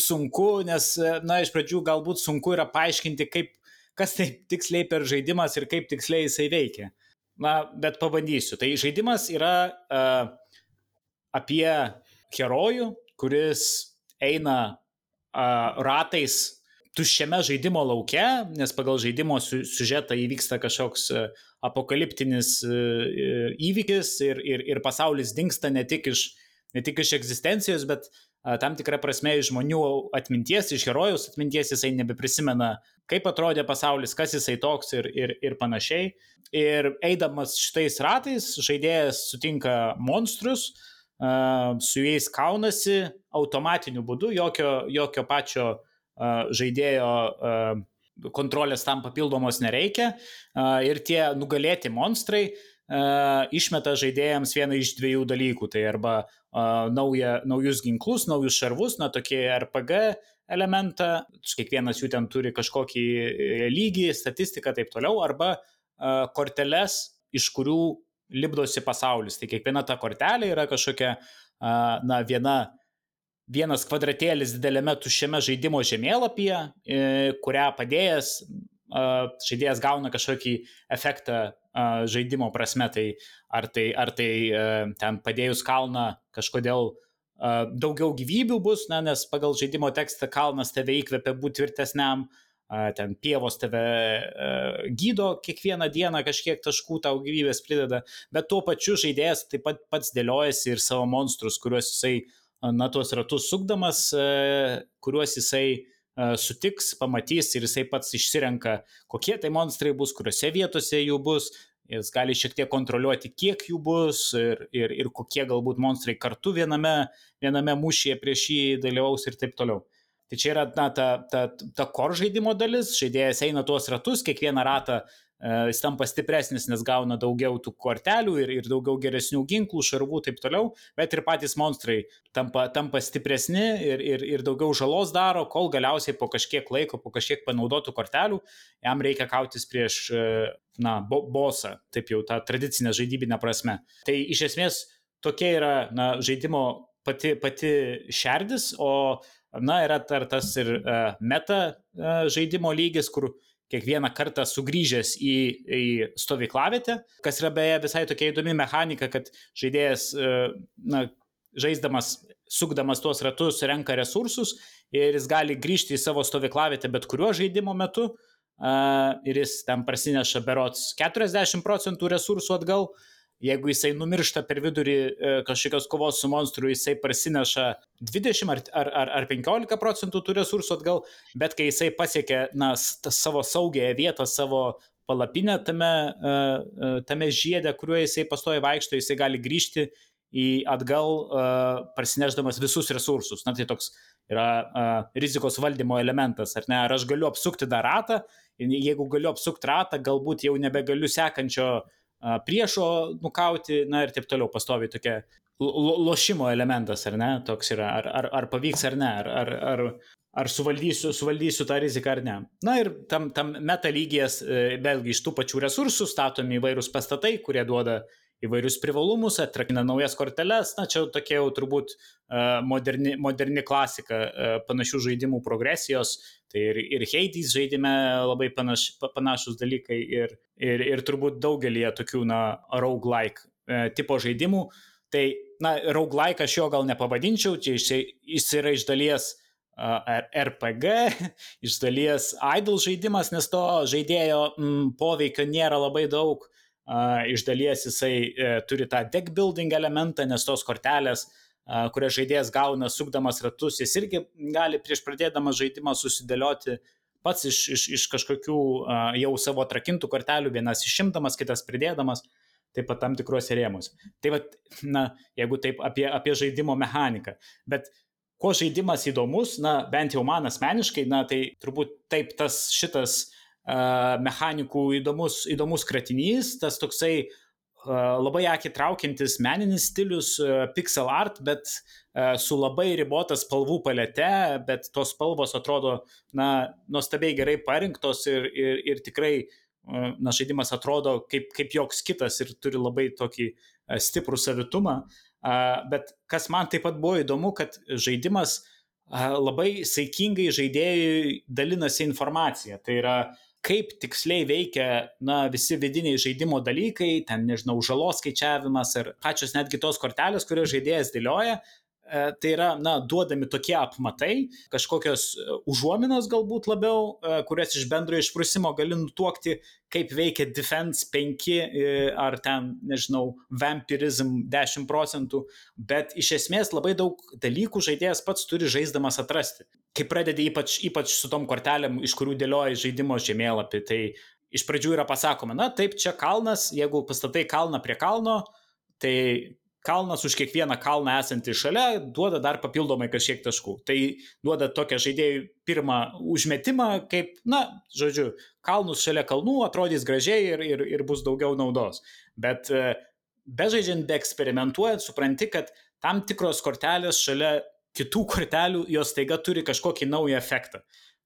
sunku, nes, na, iš pradžių galbūt sunku yra paaiškinti, kaip, kas tai tiksliai per žaidimas ir kaip tiksliai jisai veikia. Na, bet pabandysiu. Tai žaidimas yra uh, apie herojų, kuris eina uh, ratais tuščiame žaidimo lauke, nes pagal žaidimo su, sužetą įvyksta kažkoks uh, apokaliptinis uh, įvykis ir, ir, ir pasaulis dinksta ne tik iš ne tik iš egzistencijos, bet a, tam tikrą prasme iš žmonių atminties, iš herojus atminties jisai nebeprisimena, kaip atrodė pasaulis, kas jisai toks ir, ir, ir panašiai. Ir eidamas šitais ratais, žaidėjas sutinka monstrus, su jais kaunasi automatiniu būdu, jokio, jokio pačio žaidėjo kontrolės tam papildomos nereikia. Ir tie nugalėti monstrai išmeta žaidėjams vieną iš dviejų dalykų. Tai arba nauja, naujus ginklus, naujus šarvus, na tokie RPG elementą, kiekvienas jų ten turi kažkokį e, lygį, statistiką ir taip toliau, arba uh, korteles, iš kurių lipdosi pasaulis. Tai kiekviena ta kortelė yra kažkokia, uh, na, viena vienas kvadratėlis dideliame tuščiame žaidimo žemėlapyje, kurią padėjęs žaidėjas gauna kažkokį efektą žaidimo prasme, tai ar tai, ar tai ten padėjus kalną kažkodėl daugiau gyvybių bus, na, nes pagal žaidimo tekstą kalnas tave įkvepia būti tvirtesniam, ten pievos tave gydo kiekvieną dieną, kažkiek taškų tau gyvybės prideda, bet tuo pačiu žaidėjas taip pat pats dėliojasi ir savo monstrus, kuriuos jisai, na, tuos ratus sukdamas, kuriuos jisai sutiks, pamatys ir jisai pats išsirenka, kokie tai monstrai bus, kuriuose vietose jų bus. Jis gali šiek tiek kontroliuoti, kiek jų bus ir, ir, ir kokie galbūt monstrai kartu viename, viename mūšyje prieš jį dalyvaus ir taip toliau. Tai čia yra na, ta, ta, ta kor žaidimo dalis, žaidėjas eina tuos ratus, kiekvieną ratą jis tampa stipresnis, nes gauna daugiau tų kortelių ir, ir daugiau geresnių ginklų, šarvų ir taip toliau, bet ir patys monstrai tampa, tampa stipresni ir, ir, ir daugiau žalos daro, kol galiausiai po kažkiek laiko, po kažkiek panaudotų kortelių, jam reikia kautis prieš, na, bo, bosą, taip jau tą tradicinę žaidybinę prasme. Tai iš esmės tokia yra, na, žaidimo pati, pati šerdis, o na, yra ar tas ir uh, meta žaidimo lygis, kur kiekvieną kartą sugrįžęs į, į stovyklavietę, kas yra beje visai tokia įdomi mechanika, kad žaidėjas, uh, na, žaisdamas, sukdamas tuos ratus, renka resursus ir jis gali grįžti į savo stovyklavietę bet kuriuo žaidimo metu uh, ir jis ten prasineša berots 40 procentų resursų atgal. Uh, Jeigu jisai numiršta per vidurį e, kažkokios kovos su monstru, jisai prasineša 20 ar, ar, ar 15 procentų tų resursų atgal, bet kai jisai pasiekia na, savo saugiąją vietą, savo palapinę tame, e, e, tame žiedė, kuriuo jisai pastoja vaikšto, jisai gali grįžti į atgal, prasineždamas visus resursus. Na tai toks yra rizikos valdymo elementas, ar ne? Ar aš galiu apsukti dar ratą, jeigu galiu apsukti ratą, galbūt jau nebegaliu sekančio priešo nukauti, na ir taip toliau pastovi tokia lo, lošimo elementas, ar ne, toks yra, ar, ar, ar pavyks ar ne, ar, ar, ar, ar suvaldysiu, suvaldysiu tą riziką ar ne. Na ir tam, tam meta lygijas, e, vėlgi iš tų pačių resursų statomi įvairūs pastatai, kurie duoda įvairius privalumus, atrakina naujas korteles, na čia tokia jau turbūt moderni, moderni klasika panašių žaidimų progresijos, tai ir, ir Hades žaidime labai panaš, panašus dalykai ir, ir, ir turbūt daugelį tokių, na, roguelike tipo žaidimų. Tai, na, roguelike aš jo gal nepavadinčiau, čia jis yra iš dalies RPG, iš dalies idle žaidimas, nes to žaidėjo m, poveikio nėra labai daug, iš dalies jisai e, turi tą deck building elementą, nes tos kortelės kurias žaidėjas gauna sukdamas ratus, jis irgi gali prieš pradėdamas žaidimą susidėlioti pats iš, iš, iš kažkokių jau savo atrakintų kortelių, vienas išimdamas, kitas pridėdamas, taip pat tam tikruose rėmuose. Tai va, na, jeigu taip apie, apie žaidimo mechaniką. Bet kuo žaidimas įdomus, na, bent jau man asmeniškai, na, tai turbūt taip tas šitas mechanikų įdomus, įdomus kratinys, tas toksai uh, labai akį traukiantis meninis stilius, pixel art, bet su labai ribota spalvų palete, bet tos spalvos atrodo, na, nuostabiai gerai parinktos ir, ir, ir tikrai, na, žaidimas atrodo kaip, kaip joks kitas ir turi labai tokį stiprų savitumą. Bet kas man taip pat buvo įdomu, kad žaidimas labai saikingai žaidėjui dalinasi informacija. Tai yra, kaip tiksliai veikia na, visi vidiniai žaidimo dalykai, ten, nežinau, žalos skaičiavimas ar pačios netgi tos kortelės, kurias žaidėjas dėlioja, E, tai yra, na, duodami tokie apmatai, kažkokios e, užuominos galbūt labiau, e, kurias iš bendro išprusimo gali nutuokti, kaip veikia Defense 5 ar ten, nežinau, Vampirism 10 procentų, bet iš esmės labai daug dalykų žaidėjas pats turi žaisdamas atrasti. Kai pradedi ypač, ypač su tom kortelėm, iš kurių dėlioji žaidimo žemėlapį, tai iš pradžių yra pasakoma, na taip, čia kalnas, jeigu pastatai kalną prie kalno, tai kalnas už kiekvieną kalną esantį šalia duoda dar papildomai kažkiek taškų. Tai duoda tokią žaidėjų pirmą užmetimą, kaip, na, žodžiu, kalnus šalia kalnų atrodys gražiai ir, ir, ir bus daugiau naudos. Bet e, bežaidžiant, be eksperimentuojant, supranti, kad tam tikros kortelės šalia kitų kortelių jos taiga turi kažkokį naują efektą.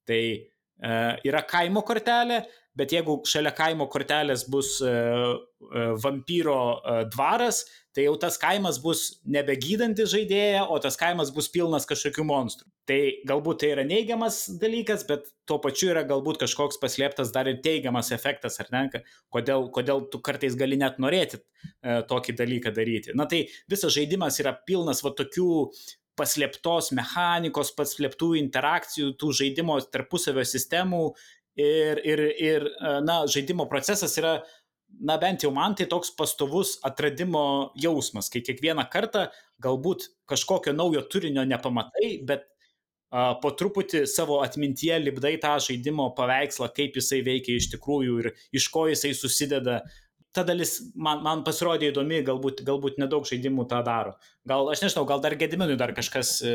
Tai e, yra kaimo kortelė, bet jeigu šalia kaimo kortelės bus e, e, vampyro e, dvaras, tai jau tas kaimas bus nebegydantis žaidėja, o tas kaimas bus pilnas kažkokių monstrų. Tai galbūt tai yra neigiamas dalykas, bet tuo pačiu yra galbūt kažkoks paslėptas dar ir teigiamas efektas, ar ne? Kodėl, kodėl tu kartais gali net norėti e, tokį dalyką daryti. Na tai visas žaidimas yra pilnas va tokių paslėptos mechanikos, paslėptų interakcijų, tų žaidimo tarpusavio sistemų ir, ir, ir e, na, žaidimo procesas yra na bent jau man tai toks pastovus atradimo jausmas, kai kiekvieną kartą galbūt kažkokio naujo turinio nepamatai, bet po truputį savo atmintie libdai tą žaidimo paveikslą, kaip jisai veikia iš tikrųjų ir iš ko jisai susideda. Ta dalis man, man pasirodė įdomi, galbūt, galbūt nedaug žaidimų tą daro. Gal, aš nežinau, gal dar Gediminui dar kažkas e,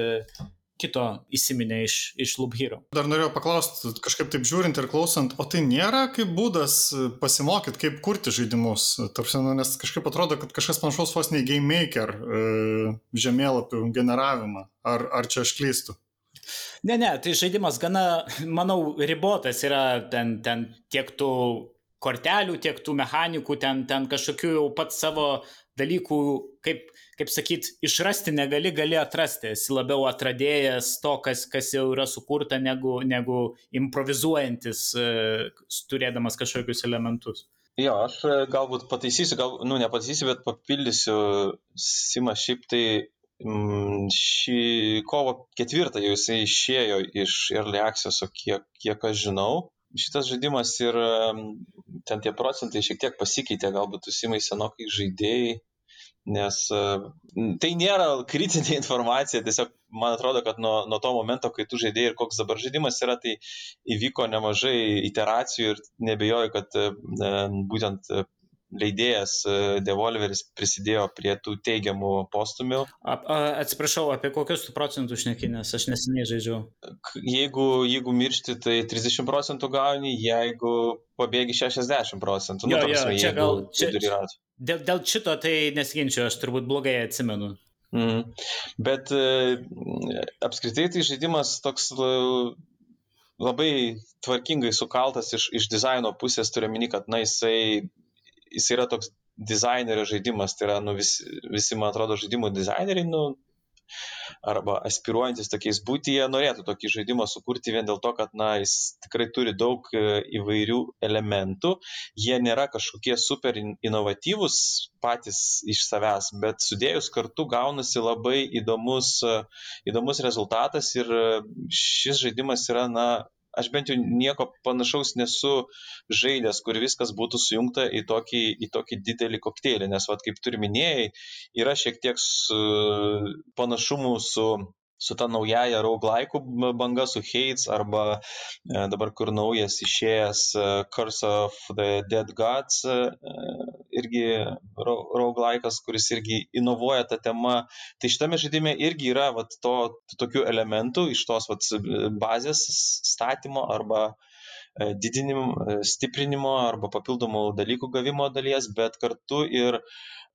kito įsiminė iš, iš Loop Hero. Dar norėjau paklausti, kažkaip taip žiūrint ir klausant, o tai nėra kaip būdas pasimokyti, kaip kurti žaidimus? Tarsi, nu, nes kažkaip atrodo, kad kažkas panašaus vos ne Game Maker e, žemėlapių generavimą. Ar, ar čia aš klystu? Ne, ne, tai žaidimas gana, manau, ribotas yra ten, ten tiek tų kortelių, tiek tų mechanikų, ten, ten kažkokių jau pat savo dalykų, kaip, kaip sakyt, išrasti negali, gali atrasti. Esi labiau atradėjas to, kas, kas jau yra sukurta, negu, negu improvizuojantis, uh, turėdamas kažkokius elementus. Jo, aš e, galbūt pataisysiu, gal, nu, nepataisysiu, bet papildysiu Simą šiaip tai mm, šį kovo ketvirtą jau jisai išėjo iš Early Access, kiek, kiek aš žinau. Šitas žaidimas ir ten tie procentai šiek tiek pasikeitė, galbūt tu Simai senokai žaidėjai, nes tai nėra kritinė informacija, tiesiog man atrodo, kad nuo, nuo to momento, kai tu žaidėjai ir koks dabar žaidimas yra, tai įvyko nemažai iteracijų ir nebejoju, kad būtent leidėjas Devolveris prisidėjo prie tų teigiamų postumių. A, a, atsiprašau, apie kokius tu procentus šneki, nes aš neseniai žaidžiau. Jeigu, jeigu miršti, tai 30 procentų gauni, jeigu pabėgi 60 procentų. Nu, jo, nu, prasme, jo, čia gal, čia, dėl, dėl šito tai nesiginčiu, aš turbūt blogai atsimenu. Mm. Bet e, apskritai tai žaidimas toks e, labai tvarkingai sukaltas iš, iš dizaino pusės, turiu meni, kad na, jisai, jisai yra toks dizainerio žaidimas, tai yra nu, visi, visi, man atrodo, žaidimų dizaineriai, nu, arba aspiruojantis tokiais būti, jie norėtų tokį žaidimą sukurti vien dėl to, kad na, jis tikrai turi daug e, įvairių elementų, jie nėra kažkokie super inovatyvūs patys iš savęs, bet sudėjus kartu gaunasi labai įdomus, e, įdomus rezultatas ir e, šis žaidimas yra, na, aš bent jau nieko panašaus nesu žaidęs, kur viskas būtų sujungta į tokį, į tokį didelį kokteilį, nes, vad, kaip turi minėjai, yra šiek tiek panašumų su su ta naujaja roguelike banga, su Hates arba e, dabar kur naujas išėjęs e, Curse of the Dead Gods, e, irgi roguelike'as, kuris irgi inovuoja tą temą. Tai šitame žaidime irgi yra vat, to, tokių elementų iš tos vat, bazės statymo arba didinimo, stiprinimo arba papildomų dalykų gavimo dalies, bet kartu ir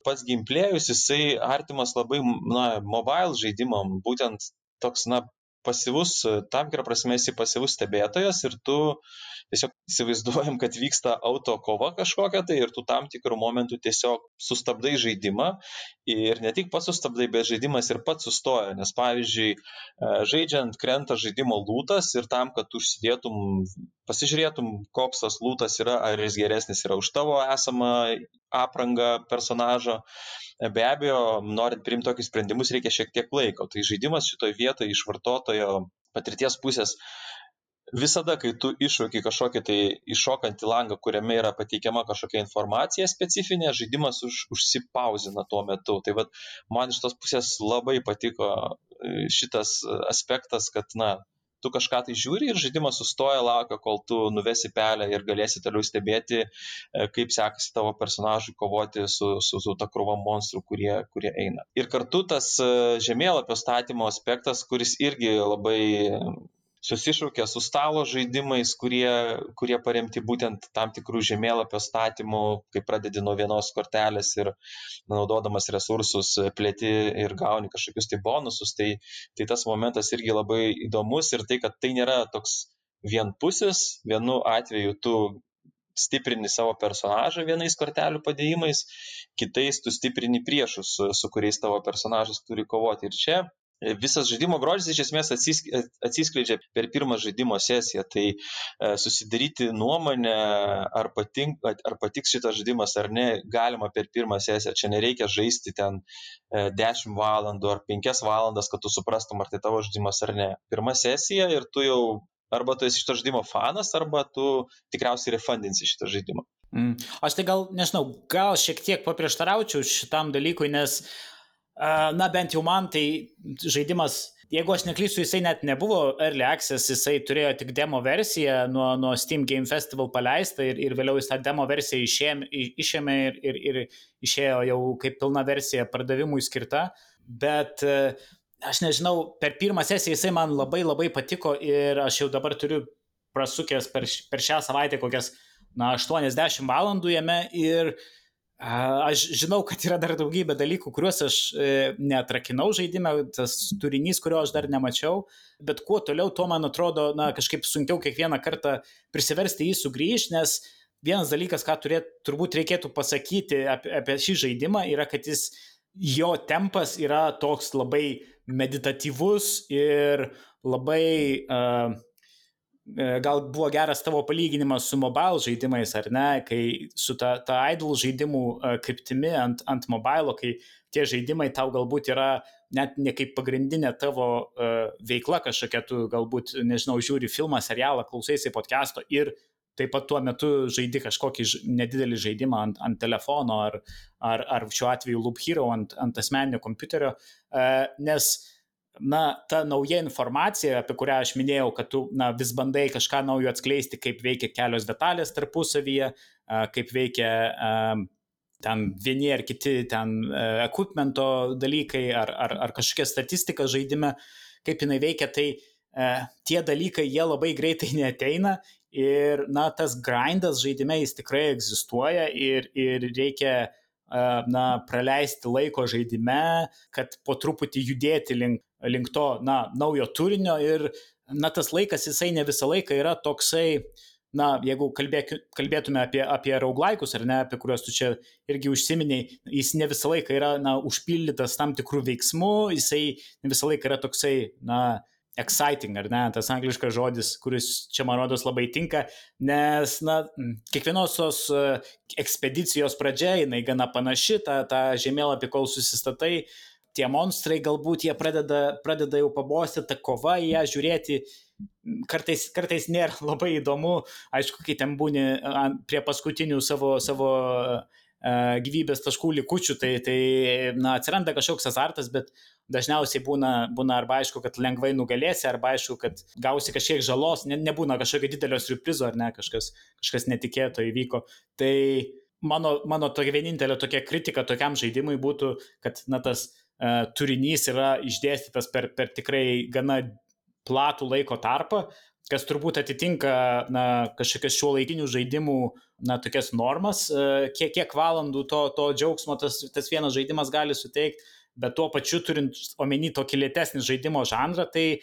pats gameplayus jisai artimas labai na, mobile žaidimam, būtent toks, na, pasyvus, tam tikrą prasme esi pasyvus stebėtojas ir tu tiesiog įsivaizduojam, kad vyksta auto kova kažkokia tai ir tu tam tikrų momentų tiesiog sustabdai žaidimą ir ne tik pats sustabdai, bet žaidimas ir pats sustoja, nes pavyzdžiui, e, žaidžiant krenta žaidimo lūtas ir tam, kad tu užsidėtum, pasižiūrėtum, koks tas lūtas yra, ar jis geresnis yra už tavo esamą aprangą personažo, be abejo, norint priimti tokius sprendimus, reikia šiek tiek laiko. Tai žaidimas šitoje vietoje iš vartotojo patirties pusės visada, kai tu iššauki kažkokį tai iššokantį langą, kuriame yra pateikiama kažkokia informacija specifinė, žaidimas už, užsipauzina tuo metu. Tai vad, man iš tos pusės labai patiko e, šitas aspektas, kad, na, tu kažką tai žiūri ir žaidimas sustoja, laukia, kol tu nuvesi pelę ir galėsi toliau stebėti, e, kaip sekasi tavo personažui kovoti su, su, su ta krūva monstrų, kurie, kurie eina. Ir kartu tas e, žemėlapio statymo aspektas, kuris irgi labai susišaukia su stalo žaidimais, kurie, kurie paremti būtent tam tikrų žemėlapio statymų, kai pradedi nuo vienos kortelės ir naudodamas resursus plėti ir gauni kažkokius tai bonusus, tai, tai tas momentas irgi labai įdomus ir tai, kad tai nėra toks vienpusis, vienu atveju tu stiprini savo personažą vienais kortelių padėjimais, kitais tu stiprini priešus, su kuriais tavo personažas turi kovoti. Ir čia visas žaidimo grožis iš esmės atsiskleidžia per pirmą žaidimo sesiją. Tai e, susidaryti nuomonę, ar, patink, ar patiks šitas žaidimas ar ne, galima per pirmą sesiją. Čia nereikia žaisti ten 10 e, valandų ar 5 valandas, kad tu suprastum, ar tai tavo žaidimas ar ne. Pirma sesija ir tu jau arba tu esi šito žaidimo fanas, arba tu tikriausiai refundinsi šitą žaidimą. Mm. Aš tai gal, nežinau, gal šiek tiek paprieštaraučiau šitam dalykui, nes uh, Na, bent jau man tai žaidimas, jeigu aš neklysiu, jisai net nebuvo Early Access, jisai turėjo tik demo versiją nuo, nuo Steam Game Festival paleistą ir, ir vėliau jis tą demo versiją išėmė, išėmė ir, ir, ir išėjo jau kaip pilna versija pardavimui skirta. Bet aš nežinau, per pirmą sesiją jisai man labai labai patiko ir aš jau dabar turiu prasukęs per, per šią savaitę kokias, na, 80 valandų jame ir uh, Aš žinau, kad yra dar daugybė dalykų, kuriuos aš e, neatrakinau žaidime, tas turinys, kurio aš dar nemačiau, bet kuo toliau, tuo man atrodo, na, kažkaip sunkiau kiekvieną kartą prisiversti jį sugrįžti, nes vienas dalykas, ką turėt, turbūt reikėtų pasakyti apie, apie šį žaidimą, yra, kad jis, jo tempas yra toks labai meditatyvus ir labai, uh, gal buvo geras tavo palyginimas su mobile žaidimais, ar ne, kai su ta, ta idle žaidimų uh, kryptimi ant, ant mobile, kai tie žaidimai tau galbūt yra net ne kaip pagrindinė tavo uh, veikla kažkokia, tu galbūt, nežinau, žiūri filmą, serialą, klausaisi podcast'o ir taip pat tuo metu žaidi kažkokį nedidelį žaidimą ant, ant telefono ar, ar, ar šiuo atveju Loop Hero ant, ant asmeninio kompiuterio, uh, nes na, ta nauja informacija, apie kurią aš minėjau, kad tu na, vis bandai kažką naujo atskleisti, kaip veikia kelios detalės tarpusavyje, kaip veikia ten vieni ar kiti ten uh, equipmento dalykai ar, ar, ar kažkokia statistika žaidime, kaip jinai veikia, tai uh, tie dalykai jie labai greitai neteina Ir, na, tas grindas žaidime jis tikrai egzistuoja ir, ir reikia, na, praleisti laiko žaidime, kad po truputį judėti link, link to, na, naujo turinio. Ir, na, tas laikas jisai ne visą laiką yra toksai, na, jeigu kalbėk, kalbėtume apie, apie rauglaikus ar ne, apie kuriuos tu čia irgi užsiminiai, jis ne visą laiką yra, na, užpildytas tam tikrų veiksmų, jisai ne visą laiką yra toksai, na, exciting, ar ne, tas angliškas žodis, kuris čia man rodos labai tinka, nes, na, kiekvienos tos e, ekspedicijos pradžia, jinai gana panaši, tą, tą žemėlapį, kol susistatai, tie monstrai galbūt jie pradeda, pradeda jau pabosti, ta kova ją žiūrėti, kartais, kartais nėra labai įdomu, aišku, kai ten būni prie paskutinių savo, savo gyvybės taškų likučių, tai, tai na, atsiranda kažkoks azartas, bet dažniausiai būna, būna arba aišku, kad lengvai nugalėsi, arba aišku, kad gausi kažkiek žalos, ne, nebūna kažkokio didelio surprizo ar ne, kažkas, kažkas netikėto įvyko. Tai mano, mano tokia vienintelė tokia kritika tokiam žaidimui būtų, kad na, tas uh, turinys yra išdėstytas per, per tikrai gana platų laiko tarpą, kas turbūt atitinka na, kažkokias šiuo laikinių žaidimų na, tokias normas, uh, kiek, kiek valandų to, to džiaugsmo tas, tas vienas žaidimas gali suteikti bet tuo pačiu turint omeny tokį lėtesnį žaidimo žanrą, tai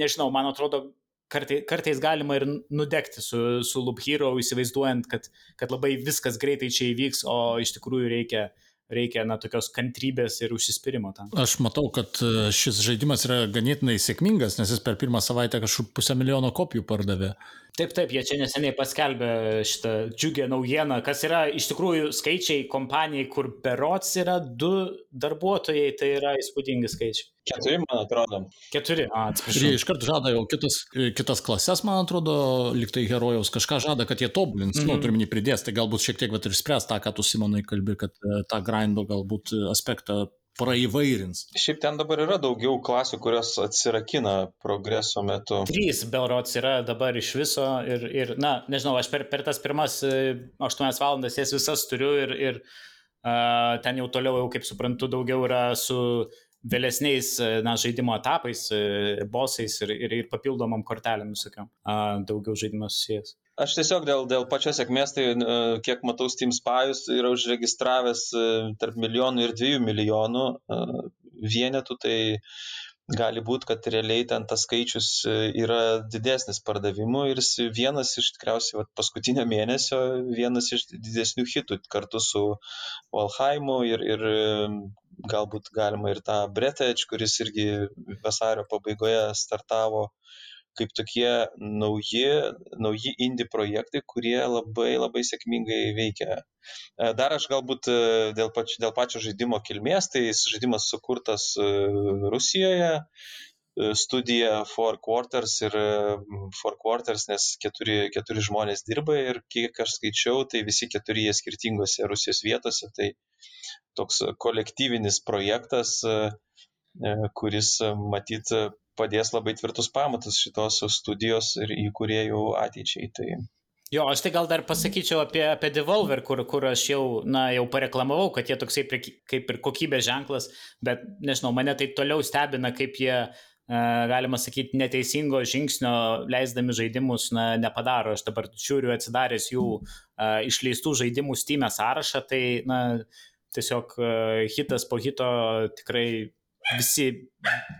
nežinau, man atrodo, kartai, kartais galima ir nudegti su, su Loop Hero, įsivaizduojant, kad, kad labai viskas greitai čia įvyks, o iš tikrųjų reikia, reikia na, tokios kantrybės ir užsispyrimo tam. Aš matau, kad e, šis žaidimas yra ganėtinai sėkmingas, nes jis per pirmą savaitę kažkur pusę milijono kopijų pardavė. Taip, taip, jie čia neseniai paskelbė šitą džiugę naujieną, kas yra iš tikrųjų skaičiai kompanijai, kur berots yra du darbuotojai, tai yra įspūdingi skaičiai. Keturi, man atrodo. Keturi, atsiprašau. Ir jie iškart žada jau kitas, kitas klases, man atrodo, liktai herojaus kažką žada, kad jie tobulins, mm -hmm. nu, turim jį pridės, tai galbūt šiek tiek vat, ir spręs tą, ką tu Simonai kalbi, kad e, tą grindo galbūt aspektą praįvairins. Šiaip ten dabar yra daugiau klasių, kurios atsirakina progreso metu. Trys Belrots yra dabar iš viso ir, ir na, nežinau, aš per, per tas pirmas 8 e, valandas jas visas turiu ir, ir uh, ten jau toliau, jau, kaip suprantu, daugiau yra su vėlesniais e, na, žaidimo etapais, bosais ir, ir, ir papildomam kortelėm visokiam. Daugiau žaidimas susijęs. Aš tiesiog dėl, dėl pačios sėkmės, tai e, kiek matau, Steam Spyus yra užregistravęs e, tarp milijonų ir dviejų milijonų e, vienetų, tai gali būti, kad realiai ten tas skaičius yra didesnis pardavimų ir jis vienas iš tikriausiai vat, paskutinio mėnesio, vienas iš didesnių hitų kartu su Valheimu ir, ir galbūt galima ir tą Bretage, kuris irgi vasario pabaigoje startavo kaip tokie nauji, nauji indie projektai, kurie labai labai sėkmingai veikia. E, dar aš galbūt e, dėl, pač, dėl pačio žaidimo kilmės, tai žaidimas sukurtas e, Rusijoje, studija Four Quarters ir Four Quarters, nes keturi, keturi žmonės dirba ir kiek aš skaičiau, tai visi keturi jie skirtingose Rusijos vietose, tai toks kolektyvinis projektas, kuris matyt padės labai tvirtus pamatus šitos studijos ir įkūrėjų ateičiai. Tai... Jo, aš tai gal dar pasakyčiau apie, apie Devolver, kur, kur aš jau, na, jau pareklamavau, kad jie toksai kaip ir kokybės ženklas, bet nežinau, mane tai toliau stebina, kaip jie, galima sakyti, neteisingo žingsnio leisdami žaidimus na, nepadaro. Aš dabar žiūriu atsidaręs jų uh, išleistų žaidimų Steam sąrašą, tai na, tiesiog uh, hitas po hito tikrai visi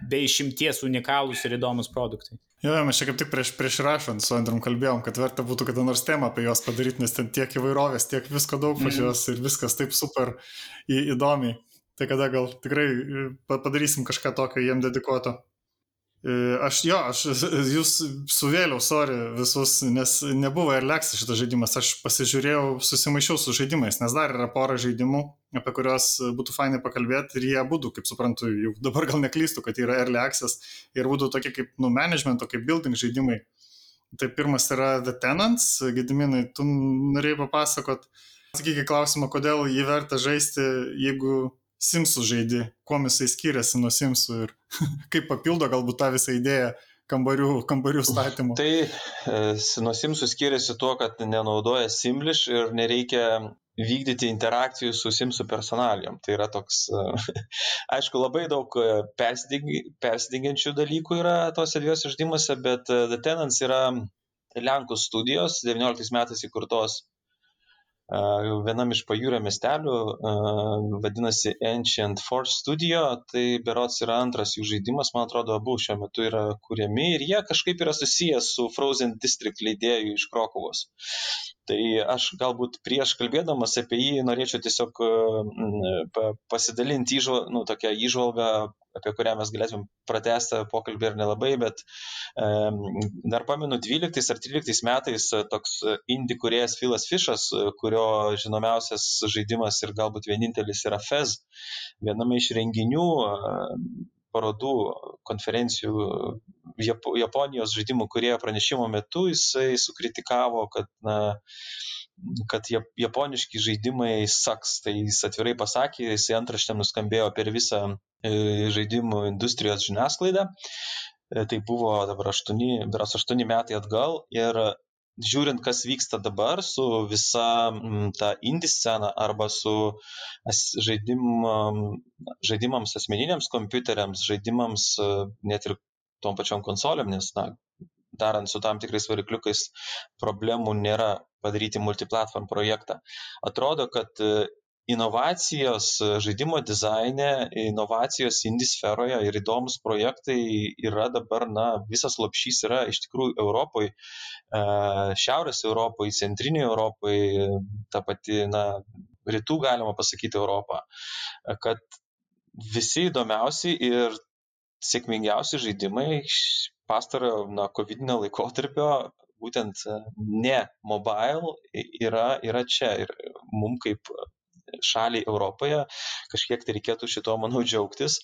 be išimties unikalūs ir įdomus produktai. Jo, mes čia kaip tik prieš, prieš rašant su Andrium kalbėjom, kad verta būtų kada nors temą apie juos padaryti, nes ten tiek įvairovės, tiek visko daug pas juos mm. ir viskas taip super įdomiai. Tai kada gal tikrai e, padarysim kažką tokio jiem dedikuoto. E, aš jo, aš jūs suvėliau, sorry, visus, nes nebuvo ir leks šitas žaidimas. Aš pasižiūrėjau, susimaišiau su žaidimais, nes dar yra pora žaidimų, apie kuriuos būtų fainai pakalbėti ir jie būtų, kaip suprantu, jau dabar gal neklystų, kad yra early access ir būtų tokie kaip, nu, managemento, kaip building žaidimai. Tai pirmas yra The Tenants, Gediminai, tu norėjai papasakot, atsakykit klausimą, kodėl jį verta žaisti, jeigu Simsų žaidži, kuo jisai skiriasi nuo Simsų ir kaip papildo galbūt tą visą idėją kambarių, kambarių statymų. Tai e, nuo Simsų skiriasi tuo, kad nenaudoja Simlish ir nereikia vykdyti interakcijų su Simsų personalijom. Tai yra toks, e, aišku, labai daug e, persidengiančių dalykų yra tose dviejose žaidimuose, bet The Tenants yra Lenkų studijos, 19 metais įkurtos vienam iš pajūrio miestelių, vadinasi Ancient Force Studio, tai berots yra antras jų žaidimas, man atrodo, abu šiuo metu yra kuriami ir jie kažkaip yra susijęs su Frozen District leidėjų iš Krokovos. Tai aš galbūt prieš kalbėdamas apie jį norėčiau tiesiog pasidalinti įžval, nu, tokią įžvalgą apie kurią mes galėtumėm pratęsti pokalbį ir nelabai, bet dar pamenu 12 ar 13 metais toks indie kuriejas Filas Fišas, kurio žinomiausias žaidimas ir galbūt vienintelis yra Fez, viename iš renginių parodų, konferencijų Japonijos žaidimų kurie pranešimo metu jisai sukritikavo, kad na, kad japoniški žaidimai saks, tai jis atvirai pasakė, jisai antraštėm nuskambėjo per visą e, žaidimų industrijos žiniasklaidą. E, tai buvo dabar 8, beras 8 metai atgal ir žiūrint, kas vyksta dabar su visa ta indie scena arba su žaidimam, žaidimams asmeniniams kompiuteriams, žaidimams e, net ir tom pačiom konsolėm, nes na, darant su tam tikrais varikliukais problemų nėra padaryti multiplatform projektą. Atrodo, kad e, inovacijos žaidimo dizaine, inovacijos indie sferoje ir įdomus projektai yra dabar, na, visas lopšys yra iš tikrųjų Europoje, Šiaurės Europoje, Centrinėje Europoje, ta pati, na, rytų galima pasakyti Europą, kad visi įdomiausi ir sėkmingiausi žaidimai pastarojo, na, COVID laikotarpio būtent e, ne mobile yra, yra čia ir mum kaip šaliai Europoje kažkiek tai reikėtų šito, manau, džiaugtis.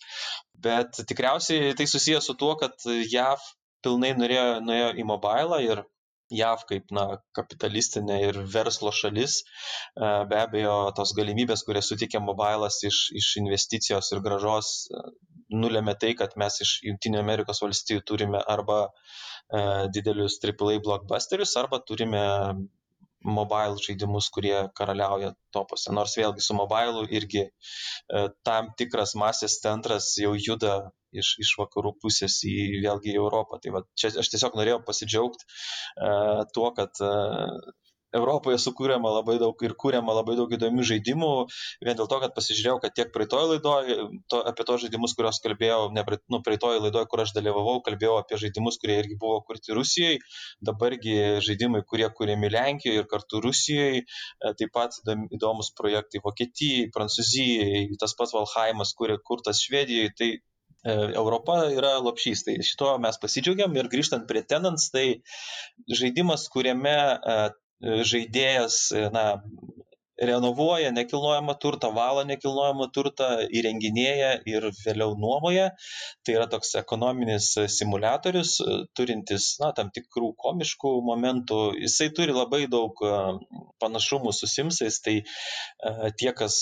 Bet tikriausiai tai susijęs su tuo, kad JAV pilnai norėjo, nuėjo į mobilą ir JAV kaip na, kapitalistinė ir verslo šalis, e, be abejo, tos galimybės, kurias suteikia mobilas iš, iš investicijos ir gražos, e, nulėmė tai, kad mes iš Junktinio Amerikos valstijų turime arba E, didelius AAA blockbusterius arba turime mobile žaidimus, kurie karaliauja topose. Nors vėlgi su mobile irgi tam tikras masės centras jau juda iš, iš vakarų pusės į vėlgi į Europą. Tai va, čia aš tiesiog norėjau pasidžiaugti uh, tuo, kad uh, Europoje sukūrėma labai daug ir kūrėma labai daug įdomių žaidimų, vien dėl to, kad pasižiūrėjau, kad tiek praeitoje laidoje, to, apie tos žaidimus, kuriuos kalbėjau, ne nu, praeitoje laidoje, kur aš dalyvavau, kalbėjau apie žaidimus, kurie irgi buvo kurti Rusijoje, dabargi žaidimai, kurie kūrėmi Lenkijoje ir kartu Rusijoje, e, taip pat įdomus projektai Vokietijai, Prancūzijai, tas pats Valhaimas, kurie kurtas Švedijoje, tai e, Europa yra lopšys, tai šito mes pasidžiaugiam ir grįžtant prie Tenants, tai žaidimas, kuriame e, žaidėjas, na, renovuoja nekilnojamą turtą, valo nekilnojamą turtą, įrenginėja ir vėliau nuomoja. Tai yra toks ekonominis simulatorius, turintis na, tam tikrų komiškų momentų. Jisai turi labai daug panašumų su Simsais, tai tie, kas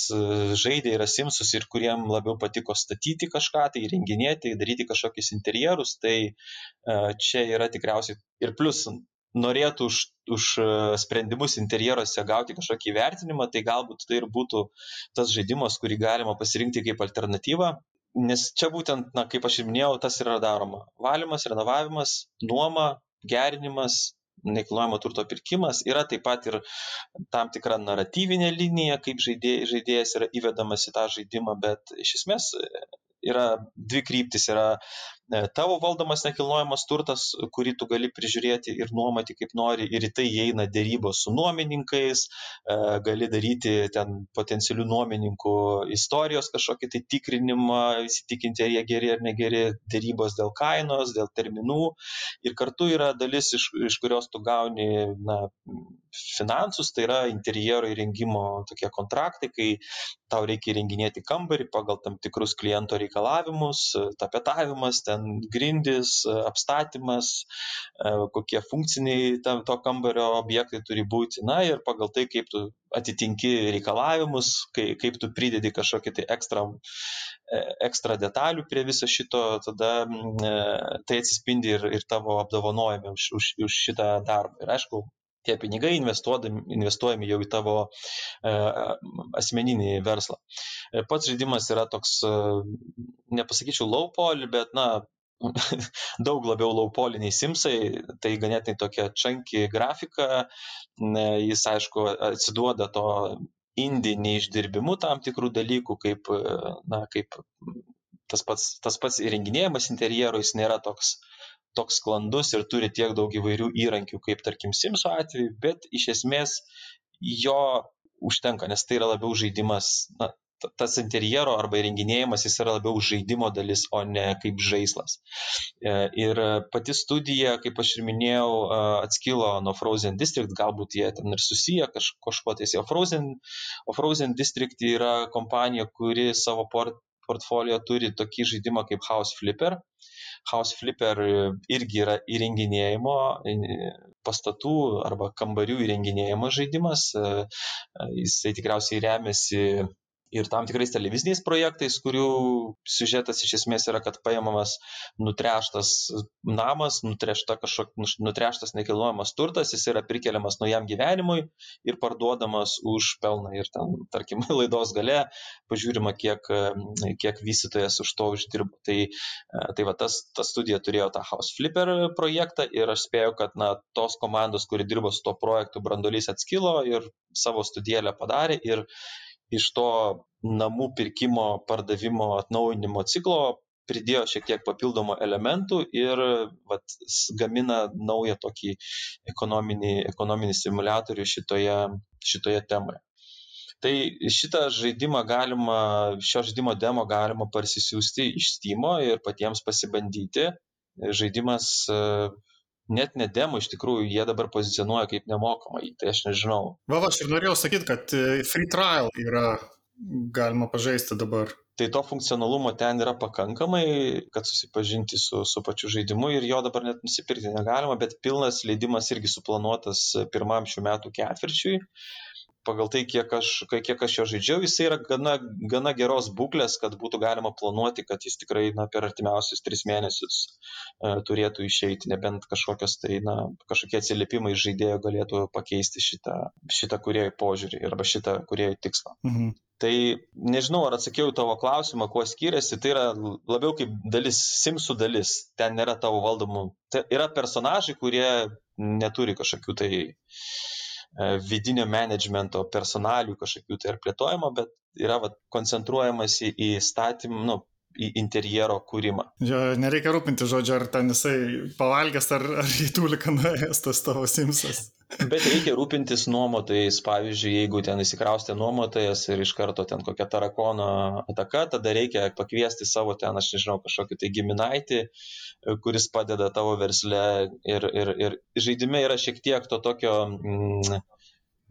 žaidė yra Simsus ir kuriem labiau patiko statyti kažką, tai įrenginėti, daryti kažkokius interjerus, tai čia yra tikriausiai ir plus norėtų už, už e, sprendimus interjeruose gauti kažkokį įvertinimą, tai galbūt tai ir būtų tas žaidimas, kurį galima pasirinkti kaip alternatyvą. Nes čia būtent, na, kaip aš ir minėjau, tas yra daroma. Valymas, renovavimas, nuoma, gerinimas, nekilnojamo turto pirkimas, yra taip pat ir tam tikra naratyvinė linija, kaip žaidėjas, žaidėjas yra įvedamas į tą žaidimą, bet iš esmės yra dvi kryptis. Yra e, tavo valdomas nekilnojamas turtas, kurį tu gali prižiūrėti ir nuomoti kaip nori, ir į tai įeina dėrybos su nuomininkais, e, gali daryti ten potencialių nuomininkų istorijos kažkokį tai tikrinimą, įsitikinti, ar jie geri ar negeri, dėrybos dėl kainos, dėl terminų. Ir kartu yra dalis, iš, iš kurios tu gauni na, finansus, tai yra interjero įrengimo tokie kontraktai, kai tau reikia įrenginėti kambarį pagal tam tikrus kliento reikalavimus, tapetavimas, ten grindis, apstatymas, e, kokie funkciniai tam, to kambario objektai turi būti. Na ir pagal tai, kaip tu atitinki reikalavimus, kai, kaip tu pridedi kažkokį tai ekstra, e, ekstra detalių prie viso šito, tada e, tai atsispindi ir, ir tavo apdovanojime už, už, už šitą darbą. Ir aišku, tie pinigai investuojami jau į tavo e, asmeninį verslą. E, pats žaidimas yra toks, e, nepasakyčiau low poly, bet, na, daug labiau laupoliniai simsai, tai ganėtinai tokia čanki grafika, jis aišku atsiduoda to indį neišdirbimu tam tikrų dalykų, kaip, na, kaip tas pats, tas pats įrenginėjimas interjero, jis nėra toks toks sklandus ir turi tiek daug įvairių įrankių, kaip tarkim Simso atveju, bet iš esmės jo užtenka, nes tai yra labiau žaidimas, na, tas interjero arba įrenginėjimas jis yra labiau žaidimo dalis, o ne kaip žaislas. E, ir pati studija, kaip aš ir minėjau, atskilo nuo Frozen District, galbūt jie ten ir susiję kaž, kažkuo tais. O Frozen, o Frozen District yra kompanija, kuri savo port, portfolio turi tokį žaidimą kaip House Flipper. House Flipper irgi yra įrenginėjimo pastatų arba kambarių įrenginėjimo žaidimas. Jisai tikriausiai remiasi ir tam tikrais televiziniais projektais, kurių siužetas iš esmės yra, kad paimamas nutreštas namas, nutrešta kažkoks nutreštas nekilnojamas turtas, jis yra prikeliamas naujam gyvenimui ir parduodamas už pelną. Ir ten, tarkim, laidos gale pažiūrima, kiek, kiek vystytojas už to uždirbo. Tai, tai va, tas, ta studija turėjo tą House Flipper projektą ir aš spėjau, kad na, tos komandos, kuri dirbo su to projektu, brandolys atskilo ir savo studijėlę padarė ir iš to namų pirkimo, pardavimo, atnaujinimo ciklo pridėjo šiek tiek papildomų elementų ir vat, gamina naują tokį ekonominį, ekonominį simulatorių šitoje, šitoje temoje. Tai šitą žaidimą galima, šio žaidimo demo galima parsisiųsti iš Steam ir patiems pasibandyti. Žaidimas net ne demo iš tikrųjų, jie dabar pozicionuoja kaip nemokamą, tai aš nežinau. Va, aš ir norėjau sakyti, kad e, free trial yra galima pažaisti dabar. Tai to funkcionalumo ten yra pakankamai, kad susipažinti su, su pačiu žaidimu ir jo dabar net nusipirkti negalima, bet pilnas leidimas irgi suplanuotas pirmam šių metų ketvirčiui pagal tai, kiek aš, kiek aš jo žaidžiau, jis yra gana, gana geros būklės, kad būtų galima planuoti, kad jis tikrai na, per artimiausius tris mėnesius e, turėtų išeiti, nebent kažkokios tai, na, kažkokie atsiliepimai žaidėjo galėtų pakeisti šitą, šitą kuriejų požiūrį arba šitą kuriejų tikslą. Mhm. Tai nežinau, ar atsakiau tavo klausimą, kuo skiriasi, tai yra labiau kaip dalis, simsų dalis, ten nėra tavo valdomų, tai yra personažai, kurie neturi kažkokių tai E, vidinio menedžmento personalių kažkokių tai ar plėtojimo, bet yra va, koncentruojamasi į statymą, nu, interjero kūrimą. Jo, nereikia rūpinti žodžio, ar ten jisai pavalgęs, ar, ar į tūliką nuėjęs tas tavo simsas. Bet reikia rūpintis nuomotojais, pavyzdžiui, jeigu ten įsikraustė nuomotojas ir iš karto ten kokia tarakono ataka, tada reikia pakviesti savo ten, aš nežinau, kažkokį tai giminaitį, kuris padeda tavo versle ir, ir, ir žaidime yra šiek tiek to tokio... Mm,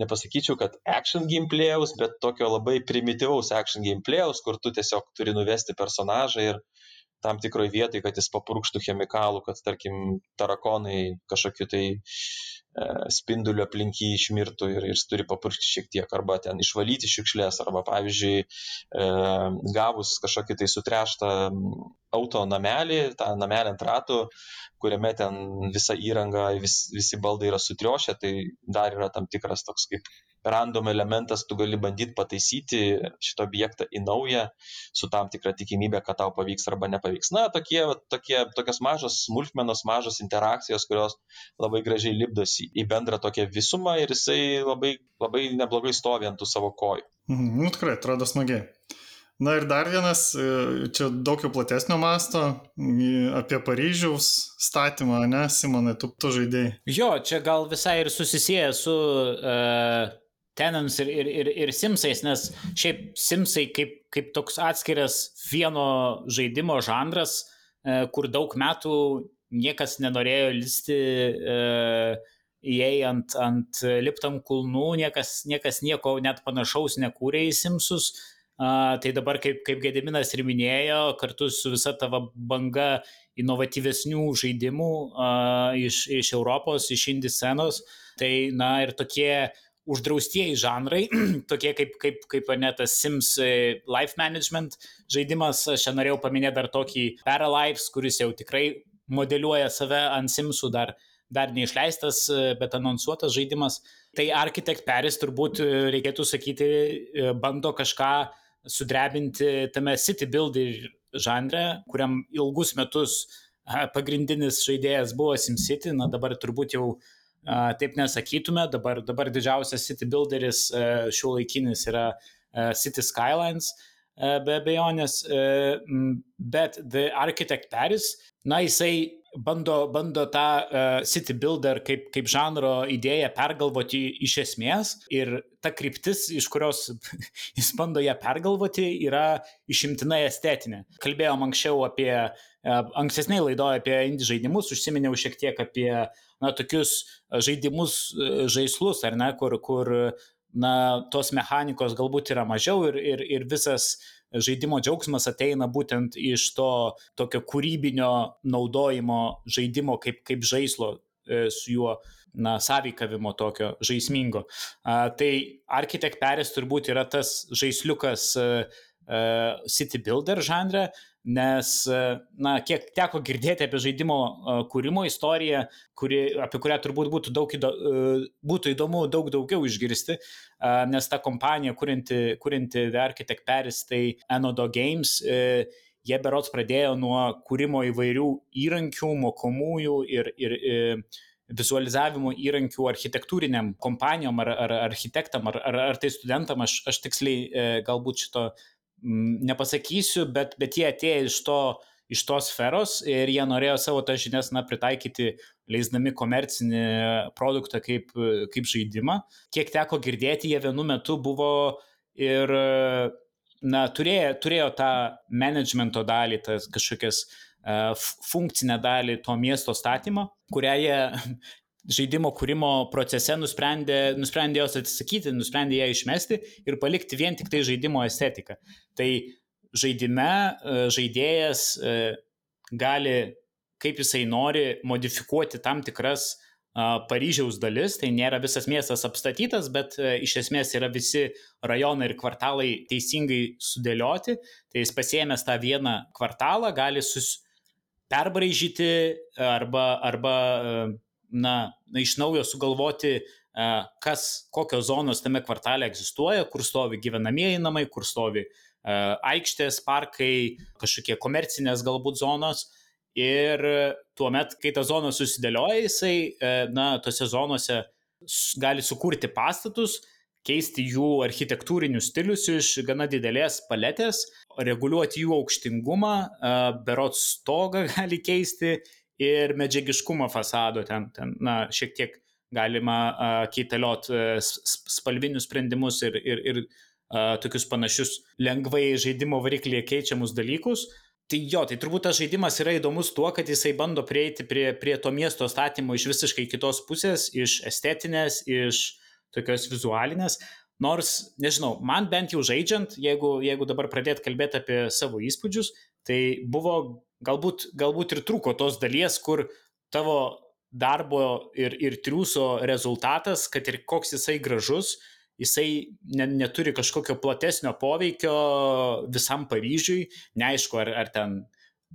nepasakyčiau, kad action gameplayaus, bet tokio labai primityvaus action gameplayaus, kur tu tiesiog turi nuvesti personažą ir tam tikroje vietoje, kad jis papurkštų chemikalų, kad tarkim tarakonai kažkokiu tai spinduliu aplink jį išmirtų ir, ir jis turi papurkšti šiek tiek, arba ten išvalyti šiukšlės, arba pavyzdžiui, e, gavus kažkokį tai sutreštą auto namelį, tą namelį ant ratų, kuriame ten visa įranga, vis, visi baldai yra sutriošę, tai dar yra tam tikras toks kaip random elementas, tu gali bandyti pataisyti šitą objektą į naują su tam tikra tikimybė, kad tau pavyks arba nepavyks. Na, tokie, tokie, tokios mažos smulkmenos, mažos interakcijos, kurios labai gražiai lipdosi į bendrą tokią visumą ir jisai labai, labai neblogai stovi ant tų savo kojų. Mhm, nu, tikrai, atrodo smagiai. Na ir dar vienas, e, čia daug jau platesnio masto, apie Paryžiaus statymą, ne, Simonai, tu, tu žaidėjai. Jo, čia gal visai ir susisieja su uh, Tenams ir, ir, ir, ir Simsais, nes šiaip Simsai kaip, kaip toks atskiras vieno žaidimo žanras, uh, kur daug metų niekas nenorėjo listi uh, įėjai ant, ant liptam kulnų, niekas, niekas nieko net panašaus nekūrė į Simsus. A, tai dabar, kaip, kaip Gediminas ir minėjo, kartu su visa tavo banga inovatyvesnių žaidimų a, iš, iš Europos, iš indie scenos, tai, na, ir tokie uždraustieji žanrai, tokie kaip, kaip, kaip netas Sims e, Life Management žaidimas, aš čia norėjau paminėti dar tokį Paralives, kuris jau tikrai modeliuoja save ant Simsų dar dar neišleistas, e, bet anonsuotas žaidimas. Tai Architect Paris turbūt e, reikėtų sakyti, bando kažką sudrebinti tame city builder žanre, kuriam ilgus metus pagrindinis žaidėjas buvo SimCity, na dabar turbūt jau taip nesakytume, dabar, dabar didžiausias city builderis šiuo laikinis yra a, City Skylines a, be abejonės, bet The Architect Paris, na jisai bando, bando tą uh, city builder kaip, kaip žanro idėją pergalvoti iš esmės ir ta kryptis, iš kurios jis bando ją pergalvoti, yra išimtinai estetinė. Kalbėjom anksčiau apie, uh, ankstesniai laidoje apie indie žaidimus, užsiminiau šiek tiek apie na, tokius žaidimus, uh, žaislus, ar ne, kur, kur na, tos mechanikos galbūt yra mažiau ir, ir, ir visas žaidimo džiaugsmas ateina būtent iš to tokio kūrybinio naudojimo žaidimo kaip, kaip žaislo e, su juo na, sąveikavimo tokio žaismingo. A, tai Architect Paris turbūt yra tas žaisliukas uh, City Builder žanre, nes, na, kiek teko girdėti apie žaidimo kūrimo istoriją, kuri, apie kurią turbūt būtų, daug įdo, būtų įdomu daug daugiau išgirsti, nes ta kompanija, kurinti, kurinti The Architect Paris, tai Enodo Games, e, jie berots pradėjo nuo kūrimo įvairių įrankių, mokomųjų ir, ir, ir vizualizavimo įrankių architektūriniam kompanijom ar, ar architektam, ar, ar, ar tai studentam, aš, aš tiksliai e, galbūt šito nepasakysiu, bet, bet jie atėjo iš, to, iš tos sferos ir jie norėjo savo tas žinias na, pritaikyti, leisdami komercinį produktą kaip, kaip žaidimą. Kiek teko girdėti, jie vienu metu buvo ir na, turėjo, turėjo tą managemento dalį, tas kažkokias uh, funkcinę dalį to miesto statymo, kurią jie žaidimo kūrimo procese nusprendė, nusprendė jos atsisakyti, nusprendė ją išmesti ir palikti vien tik tai žaidimo estetiką. Tai žaidime e, žaidėjas e, gali, kaip jisai nori, modifikuoti tam tikras Paryžiaus dalis, tai nėra visas miestas apstatytas, bet e, iš esmės yra visi rajonai ir kvartalai teisingai sudėlioti. Tai jis pasiemęs tą vieną kvartalą gali sus perbraižyti arba, arba na, iš naujo sugalvoti, kas, kokios zonos tame kvartale egzistuoja, kur stovi gyvenamieji namai, kur stovi aikštės, parkai, kažkokie komercinės galbūt zonos. Ir tuomet, kai ta zona susidėlioja, jisai, na, tose zonose gali sukurti pastatus, keisti jų architektūrinius stilius iš gana didelės paletės, reguliuoti jų aukštingumą, berots stogą gali keisti ir medžiagiškumo fasado ten, ten na, šiek tiek galima uh, keitaliot uh, spalvinius sprendimus ir, ir, ir uh, tokius panašius lengvai žaidimo variklyje keičiamus dalykus. Tai jo, tai turbūt tas žaidimas yra įdomus tuo, kad jisai bando prieiti prie, prie to miesto statymo iš visiškai kitos pusės, iš estetinės, iš tokios vizualinės. Nors, nežinau, man bent jau žaidžiant, jeigu, jeigu dabar pradėt kalbėti apie savo įspūdžius, tai buvo galbūt, galbūt ir trūko tos dalies, kur tavo darbo ir, ir triūso rezultatas, kad ir koks jisai gražus, jisai ne, neturi kažkokio platesnio poveikio visam Paryžiui, neaišku, ar, ar ten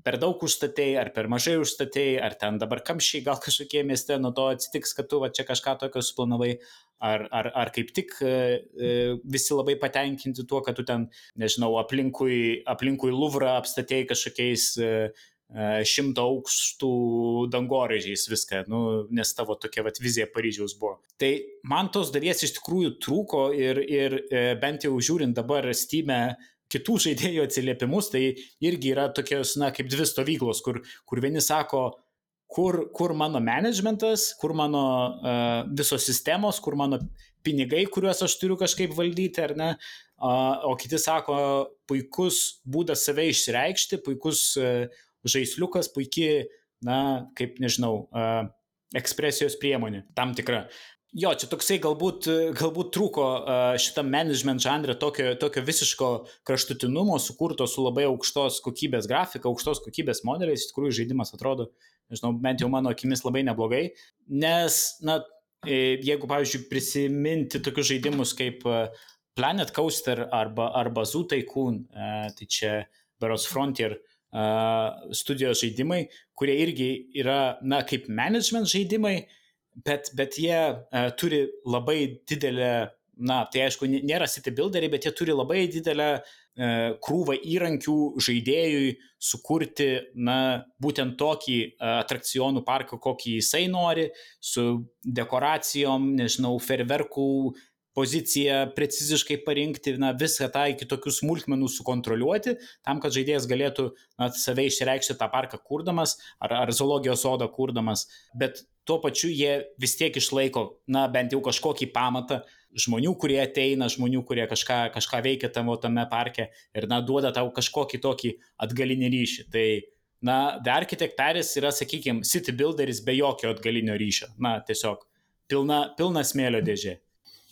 per daug užstatėjai, ar per mažai užstatėjai, ar ten dabar kamščiai gal kažkokie mieste nuo to atsitiks, kad tu va čia kažką tokio suplanavai, ar, ar, ar kaip tik e, e, visi labai patenkinti tuo, kad tu ten, nežinau, aplinkui, aplinkui Luvrą apstatėjai kažkokiais e, šimto aukštų dangoraižiais viską, nu, nes tavo tokia vat, vizija Paryžiaus buvo. Tai man tos dalies iš tikrųjų trūko ir, ir bent jau žiūrint dabar Steam'e kitų žaidėjų atsiliepimus, tai irgi yra tokios, na, kaip dvi stovyklos, kur, kur vieni sako, kur, kur mano managementas, kur mano uh, visos sistemos, kur mano pinigai, kuriuos aš turiu kažkaip valdyti, ar ne, uh, o kiti sako, puikus būdas save išreikšti, puikus uh, žaisliukas, puikiai, na, kaip nežinau, uh, ekspresijos priemonė, tam tikra. Jo, čia toksai galbūt, galbūt trūko šitam management žanrė tokio, tokio visiško kraštutinumo, sukurto su labai aukštos kokybės grafika, aukštos kokybės modeliais, iš tikrųjų žaidimas atrodo, nežinau, bent jau mano akimis labai neblogai, nes, na, jeigu, pavyzdžiui, prisiminti tokius žaidimus kaip Planet Coaster arba, arba Zoo Tycoon, tai čia Beros Frontier studijos žaidimai, kurie irgi yra, na, kaip management žaidimai, bet, bet jie uh, turi labai didelę, na, tai aišku, nėra city builderiai, bet jie turi labai didelę uh, krūvą įrankių žaidėjui sukurti, na, būtent tokį uh, atrakcionų parką, kokį jisai nori, su dekoracijom, nežinau, ferverkų poziciją preciziškai parinkti, na, visą tą iki tokių smulkmenų sukontroliuoti, tam, kad žaidėjas galėtų na, save išreikšti tą parką kurdamas ar, ar zoologijos sodą kurdamas, bet tuo pačiu jie vis tiek išlaiko, na, bent jau kažkokį pamatą žmonių, kurie ateina, žmonių, kurie kažką, kažką veikia tamo tame parke ir, na, duoda tau kažkokį tokį atgalinį ryšį. Tai, na, The Architect Paris yra, sakykime, city builderis be jokio atgalinio ryšio. Na, tiesiog pilna, pilna smėlio dėžė.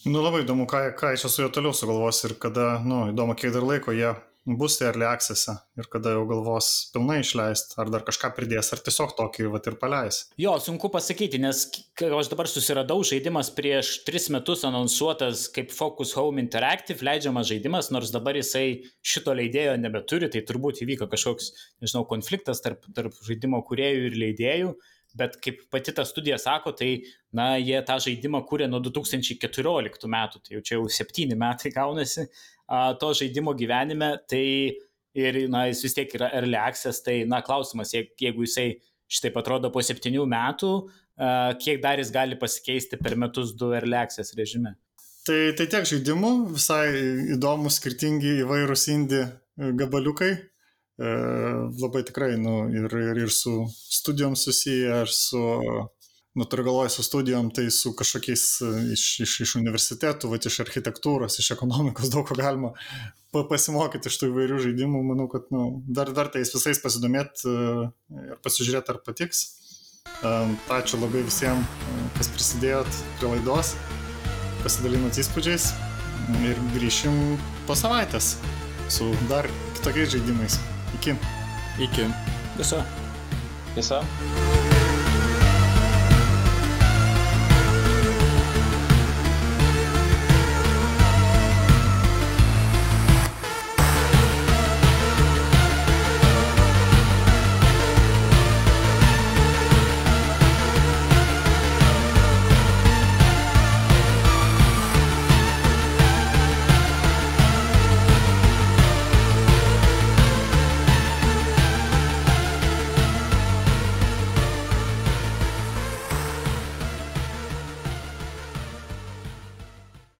Nu labai įdomu, ką, ką čia su juo toliau sugalvos ir kada, nu, įdomu, kiek dar laiko jie bus early access ir kada jau galvos pilnai išleisti, ar dar kažką pridės, ar tiesiog tokį vat ir paleis. Jo, sunku pasakyti, nes aš dabar susiradau žaidimas prieš tris metus anonsuotas kaip Focus Home Interactive, leidžiamas žaidimas, nors dabar jisai šito leidėjo nebeturi, tai turbūt įvyko kažkoks, nežinau, konfliktas tarp, tarp žaidimo kuriejų ir leidėjų. Bet kaip pati ta studija sako, tai, na, jie tą žaidimą kūrė nuo 2014 metų, tai jau čia jau septyni metai gaunasi a, to žaidimo gyvenime, tai ir, na, jis vis tiek yra early access, tai, na, klausimas, jeigu jisai šitaip atrodo po septynių metų, a, kiek dar jis gali pasikeisti per metus du early access režime. Tai, tai tiek žaidimų, visai įdomus, skirtingi įvairūs indie gabaliukai, labai tikrai, nu, ir, ir, ir su studijom susiję, ir su, nu, turiu galvoje su studijom, tai su kažkokiais e, iš, iš, iš universitetų, va, iš architektūros, iš ekonomikos daug ko galima pasimokyti iš tų įvairių žaidimų. Manau, kad nu, dar vertais visais pasidomėti e, ir pasižiūrėti, ar patiks. Ačiū labai visiems, kas prisidėjot prie laidos, pasidalinot įspūdžiais ir grįšim po savaitės su dar kitokiais žaidimais. Iki. Iki. Viso. Viso.